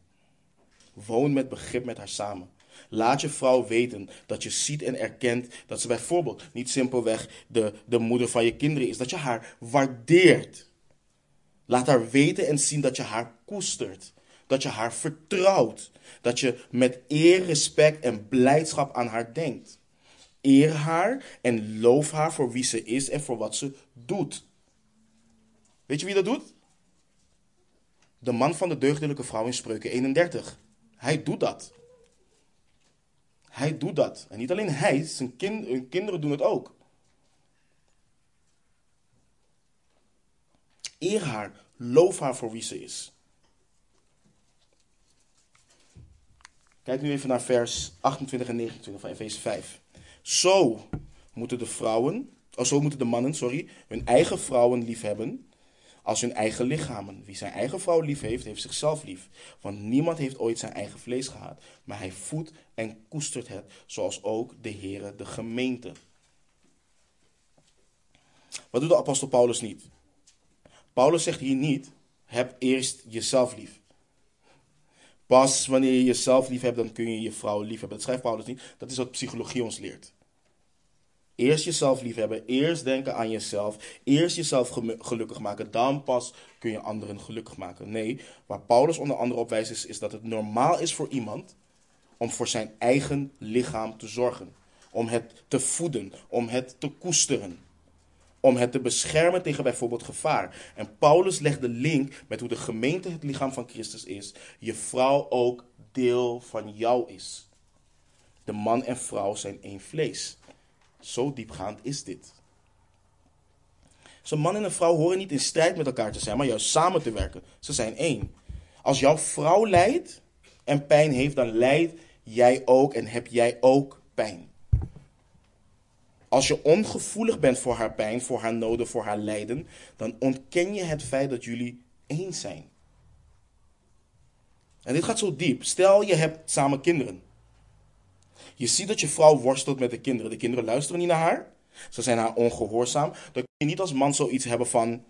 Speaker 1: Woon met begrip met haar samen. Laat je vrouw weten dat je ziet en erkent dat ze bijvoorbeeld niet simpelweg de, de moeder van je kinderen is. Dat je haar waardeert. Laat haar weten en zien dat je haar koestert. Dat je haar vertrouwt. Dat je met eer, respect en blijdschap aan haar denkt. Eer haar en loof haar voor wie ze is en voor wat ze doet. Weet je wie dat doet? De man van de deugdelijke vrouw in Spreuken 31. Hij doet dat. Hij doet dat. En niet alleen hij, zijn kind, kinderen doen het ook. Eer haar, loof haar voor wie ze is. Kijk nu even naar vers 28 en 29 van Efeze 5. Zo moeten de vrouwen, oh, zo moeten de mannen, sorry, hun eigen vrouwen lief hebben als hun eigen lichamen. Wie zijn eigen vrouw lief heeft, heeft zichzelf lief. Want niemand heeft ooit zijn eigen vlees gehad, maar hij voedt en koestert het, zoals ook de Heere de gemeente. Wat doet de apostel Paulus niet? Paulus zegt hier niet, heb eerst jezelf lief. Pas wanneer je jezelf lief hebt, dan kun je je vrouw lief hebben. Dat schrijft Paulus niet. Dat is wat psychologie ons leert. Eerst jezelf lief hebben, eerst denken aan jezelf, eerst jezelf gelukkig maken, dan pas kun je anderen gelukkig maken. Nee, waar Paulus onder andere op wijst is, is dat het normaal is voor iemand om voor zijn eigen lichaam te zorgen. Om het te voeden, om het te koesteren. Om het te beschermen tegen bijvoorbeeld gevaar. En Paulus legt de link met hoe de gemeente het lichaam van Christus is. Je vrouw ook deel van jou is. De man en vrouw zijn één vlees. Zo diepgaand is dit. Zo'n man en een vrouw horen niet in strijd met elkaar te zijn, maar juist samen te werken. Ze zijn één. Als jouw vrouw lijdt en pijn heeft, dan lijdt jij ook en heb jij ook pijn. Als je ongevoelig bent voor haar pijn, voor haar noden, voor haar lijden, dan ontken je het feit dat jullie één zijn. En dit gaat zo diep. Stel je hebt samen kinderen. Je ziet dat je vrouw worstelt met de kinderen. De kinderen luisteren niet naar haar. Ze zijn haar ongehoorzaam. Dan kun je niet als man zoiets hebben van,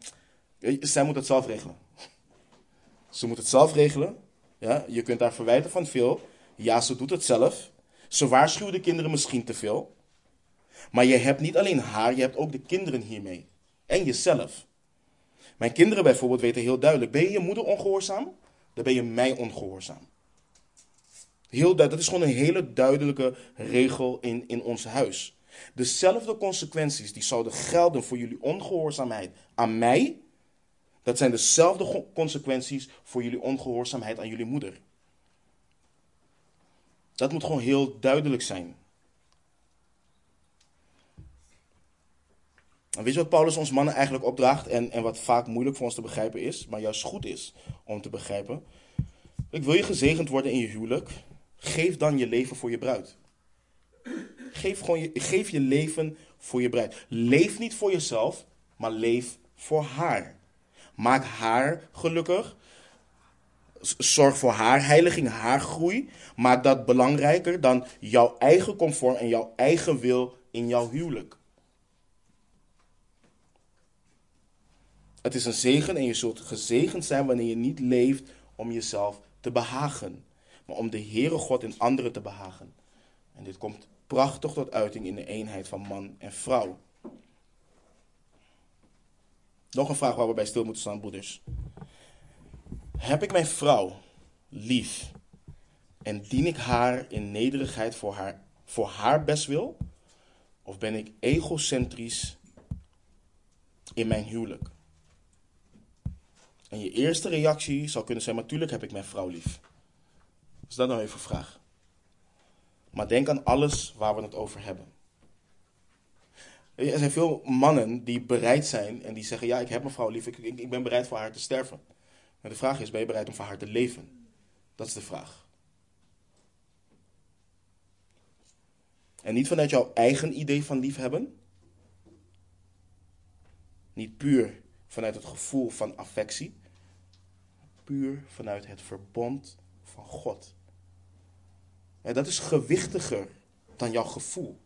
Speaker 1: zij moet het zelf regelen. Ze moet het zelf regelen. Ja, je kunt haar verwijten van veel. Ja, ze doet het zelf. Ze waarschuwt de kinderen misschien te veel. Maar je hebt niet alleen haar, je hebt ook de kinderen hiermee. En jezelf. Mijn kinderen bijvoorbeeld weten heel duidelijk: ben je je moeder ongehoorzaam? Dan ben je mij ongehoorzaam. Heel dat is gewoon een hele duidelijke regel in, in ons huis. Dezelfde consequenties die zouden gelden voor jullie ongehoorzaamheid aan mij, dat zijn dezelfde consequenties voor jullie ongehoorzaamheid aan jullie moeder. Dat moet gewoon heel duidelijk zijn. En weet je wat Paulus ons mannen eigenlijk opdraagt en, en wat vaak moeilijk voor ons te begrijpen is, maar juist goed is om te begrijpen? Ik wil je gezegend worden in je huwelijk, geef dan je leven voor je bruid. Geef, gewoon je, geef je leven voor je bruid. Leef niet voor jezelf, maar leef voor haar. Maak haar gelukkig. Zorg voor haar heiliging, haar groei. Maak dat belangrijker dan jouw eigen comfort en jouw eigen wil in jouw huwelijk. Het is een zegen en je zult gezegend zijn wanneer je niet leeft om jezelf te behagen, maar om de Heere God in anderen te behagen. En dit komt prachtig tot uiting in de eenheid van man en vrouw. Nog een vraag waar we bij stil moeten staan, broeders. Heb ik mijn vrouw lief en dien ik haar in nederigheid voor haar, voor haar bestwil? Of ben ik egocentrisch in mijn huwelijk? En je eerste reactie zou kunnen zijn: natuurlijk heb ik mijn vrouw lief. Dus dat nou even een vraag. Maar denk aan alles waar we het over hebben. Er zijn veel mannen die bereid zijn en die zeggen: Ja, ik heb mijn vrouw lief, ik, ik ben bereid voor haar te sterven. Maar de vraag is: ben je bereid om voor haar te leven? Dat is de vraag. En niet vanuit jouw eigen idee van liefhebben. Niet puur vanuit het gevoel van affectie. Puur vanuit het verbond van God. En dat is gewichtiger dan jouw gevoel.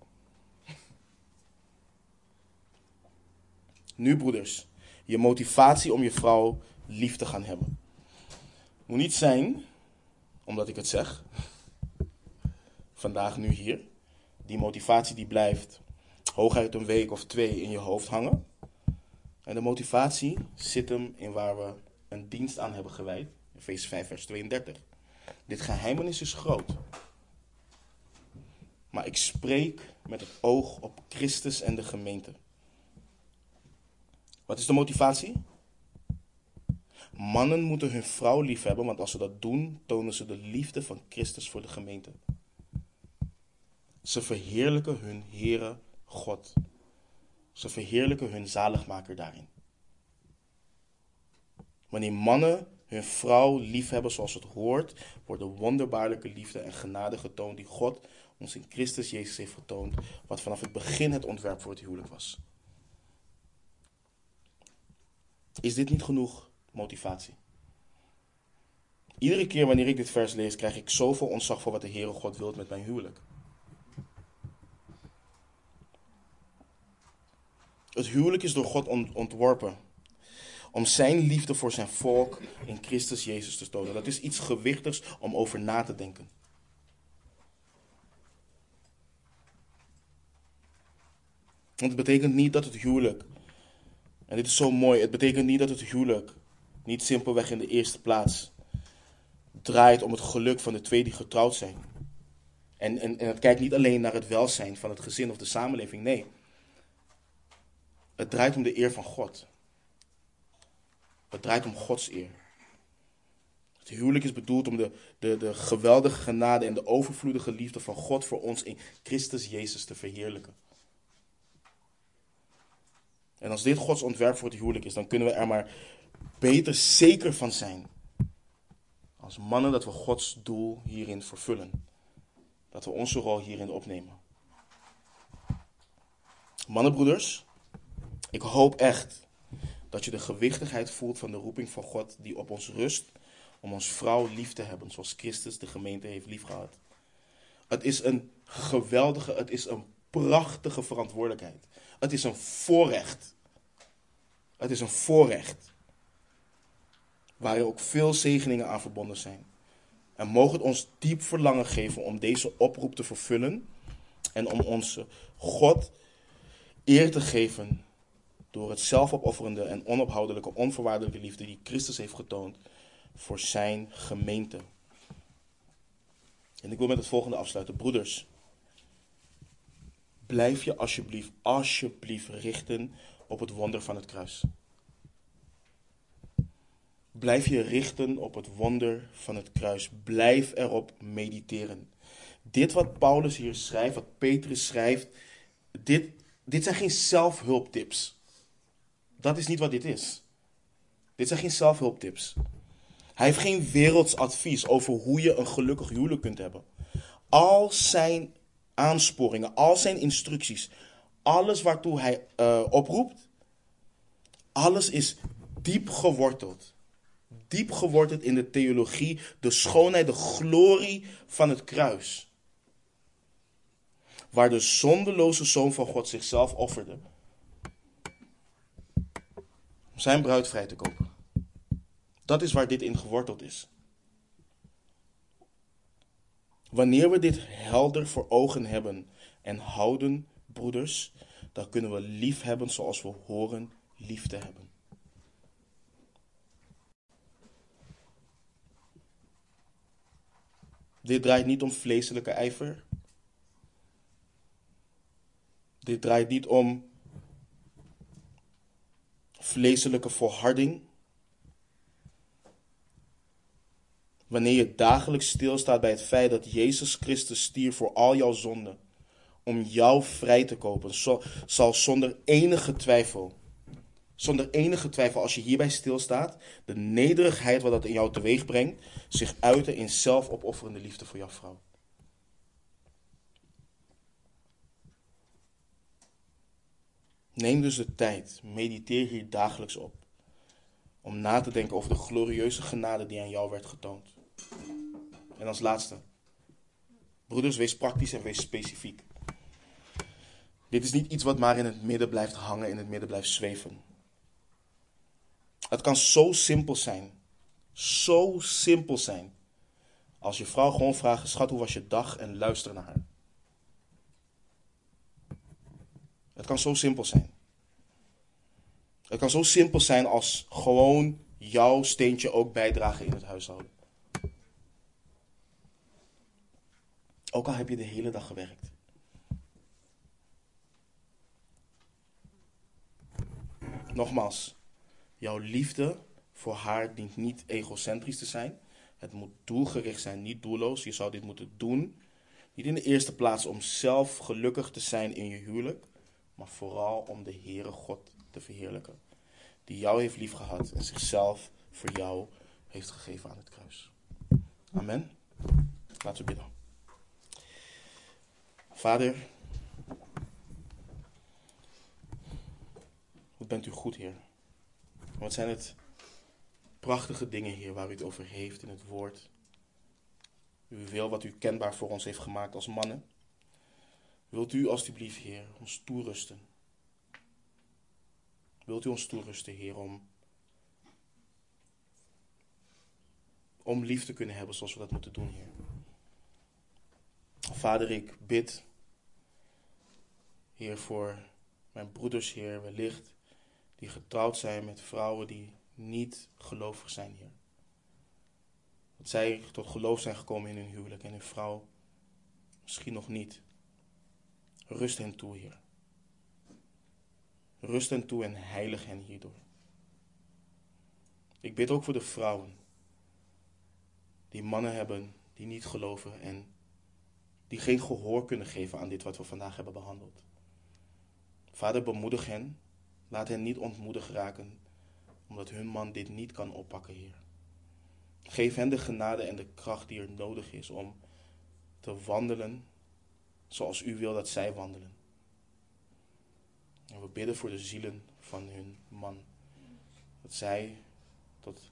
Speaker 1: Nu, broeders, je motivatie om je vrouw lief te gaan hebben. Moet niet zijn, omdat ik het zeg, vandaag nu hier. Die motivatie die blijft hooguit een week of twee in je hoofd hangen. En de motivatie zit hem in waar we een dienst aan hebben gewijd. Efeze 5, vers 32. Dit geheimenis is groot. Maar ik spreek met het oog op Christus en de gemeente. Wat is de motivatie? Mannen moeten hun vrouw lief hebben, want als ze dat doen, tonen ze de liefde van Christus voor de gemeente. Ze verheerlijken hun Heere God. Ze verheerlijken hun zaligmaker daarin. Wanneer mannen hun vrouw liefhebben zoals het hoort, wordt de wonderbaarlijke liefde en genade getoond die God ons in Christus Jezus heeft getoond, wat vanaf het begin het ontwerp voor het huwelijk was. Is dit niet genoeg motivatie? Iedere keer wanneer ik dit vers lees, krijg ik zoveel ontzag voor wat de Heere God wil met mijn huwelijk. Het huwelijk is door God ontworpen om zijn liefde voor zijn volk in Christus Jezus te tonen. Dat is iets gewichtigs om over na te denken. Want het betekent niet dat het huwelijk, en dit is zo mooi, het betekent niet dat het huwelijk niet simpelweg in de eerste plaats draait om het geluk van de twee die getrouwd zijn. En, en, en het kijkt niet alleen naar het welzijn van het gezin of de samenleving, nee. Het draait om de eer van God. Het draait om Gods eer. Het huwelijk is bedoeld om de, de, de geweldige genade en de overvloedige liefde van God voor ons in Christus Jezus te verheerlijken. En als dit Gods ontwerp voor het huwelijk is, dan kunnen we er maar beter zeker van zijn. Als mannen dat we Gods doel hierin vervullen. Dat we onze rol hierin opnemen. Mannenbroeders, ik hoop echt dat je de gewichtigheid voelt van de roeping van God die op ons rust om ons vrouw lief te hebben zoals Christus de gemeente heeft liefgehad. Het is een geweldige, het is een prachtige verantwoordelijkheid. Het is een voorrecht. Het is een voorrecht. Waar ook veel zegeningen aan verbonden zijn. En mogen het ons diep verlangen geven om deze oproep te vervullen. En om onze God eer te geven door het zelfopofferende en onophoudelijke, onvoorwaardelijke liefde die Christus heeft getoond voor zijn gemeente. En ik wil met het volgende afsluiten. Broeders, blijf je alsjeblieft, alsjeblieft richten op het wonder van het kruis. Blijf je richten op het wonder van het kruis. Blijf erop mediteren. Dit wat Paulus hier schrijft, wat Petrus schrijft, dit, dit zijn geen zelfhulptips. Dat is niet wat dit is. Dit zijn geen zelfhulptips. Hij heeft geen werelds advies over hoe je een gelukkig huwelijk kunt hebben. Al zijn aansporingen, al zijn instructies, alles waartoe hij uh, oproept, alles is diep geworteld. Diep geworteld in de theologie, de schoonheid, de glorie van het kruis. Waar de zondeloze zoon van God zichzelf offerde. Om zijn bruid vrij te kopen. Dat is waar dit in geworteld is. Wanneer we dit helder voor ogen hebben en houden, broeders, dan kunnen we lief hebben zoals we horen lief te hebben. Dit draait niet om vleeselijke ijver. Dit draait niet om vleeselijke volharding. Wanneer je dagelijks stilstaat bij het feit dat Jezus Christus stierf voor al jouw zonden, om jou vrij te kopen, zal zonder enige twijfel, zonder enige twijfel, als je hierbij stilstaat, de nederigheid wat dat in jou teweeg brengt, zich uiten in zelfopofferende liefde voor jouw vrouw. Neem dus de tijd, mediteer hier dagelijks op, om na te denken over de glorieuze genade die aan jou werd getoond. En als laatste, broeders, wees praktisch en wees specifiek. Dit is niet iets wat maar in het midden blijft hangen, in het midden blijft zweven. Het kan zo simpel zijn, zo simpel zijn, als je vrouw gewoon vraagt, schat, hoe was je dag en luister naar haar. Het kan zo simpel zijn. Het kan zo simpel zijn als gewoon jouw steentje ook bijdragen in het huishouden. Ook al heb je de hele dag gewerkt. Nogmaals, jouw liefde voor haar dient niet egocentrisch te zijn. Het moet doelgericht zijn, niet doelloos. Je zou dit moeten doen. Niet in de eerste plaats om zelf gelukkig te zijn in je huwelijk, maar vooral om de Heere God te verheerlijken. Die jou heeft liefgehad en zichzelf voor jou heeft gegeven aan het kruis. Amen. Laten we bidden. Vader, wat bent u goed, Heer. Wat zijn het prachtige dingen, Heer, waar u het over heeft in het woord. U wil wat u kenbaar voor ons heeft gemaakt als mannen. Wilt u alstublieft, Heer, ons toerusten. Wilt u ons toerusten, Heer, om, om lief te kunnen hebben zoals we dat moeten doen, Heer. Vader, ik bid, Heer, voor mijn broeders, Heer, wellicht, die getrouwd zijn met vrouwen die niet gelovig zijn, Heer. Dat zij tot geloof zijn gekomen in hun huwelijk en hun vrouw misschien nog niet. Rust hen toe, Heer. Rust hen toe en heilig hen hierdoor. Ik bid ook voor de vrouwen die mannen hebben die niet geloven en die geen gehoor kunnen geven aan dit wat we vandaag hebben behandeld. Vader, bemoedig hen. Laat hen niet ontmoedigd raken, omdat hun man dit niet kan oppakken, Heer. Geef hen de genade en de kracht die er nodig is om te wandelen zoals u wil dat zij wandelen. En we bidden voor de zielen van hun man. Dat zij tot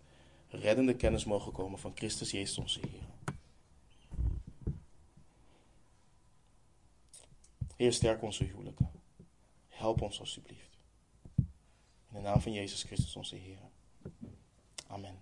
Speaker 1: reddende kennis mogen komen van Christus Jezus onze Heer. Heer, sterk onze huwelijken. Help ons alsjeblieft. In de naam van Jezus Christus onze Heer. Amen.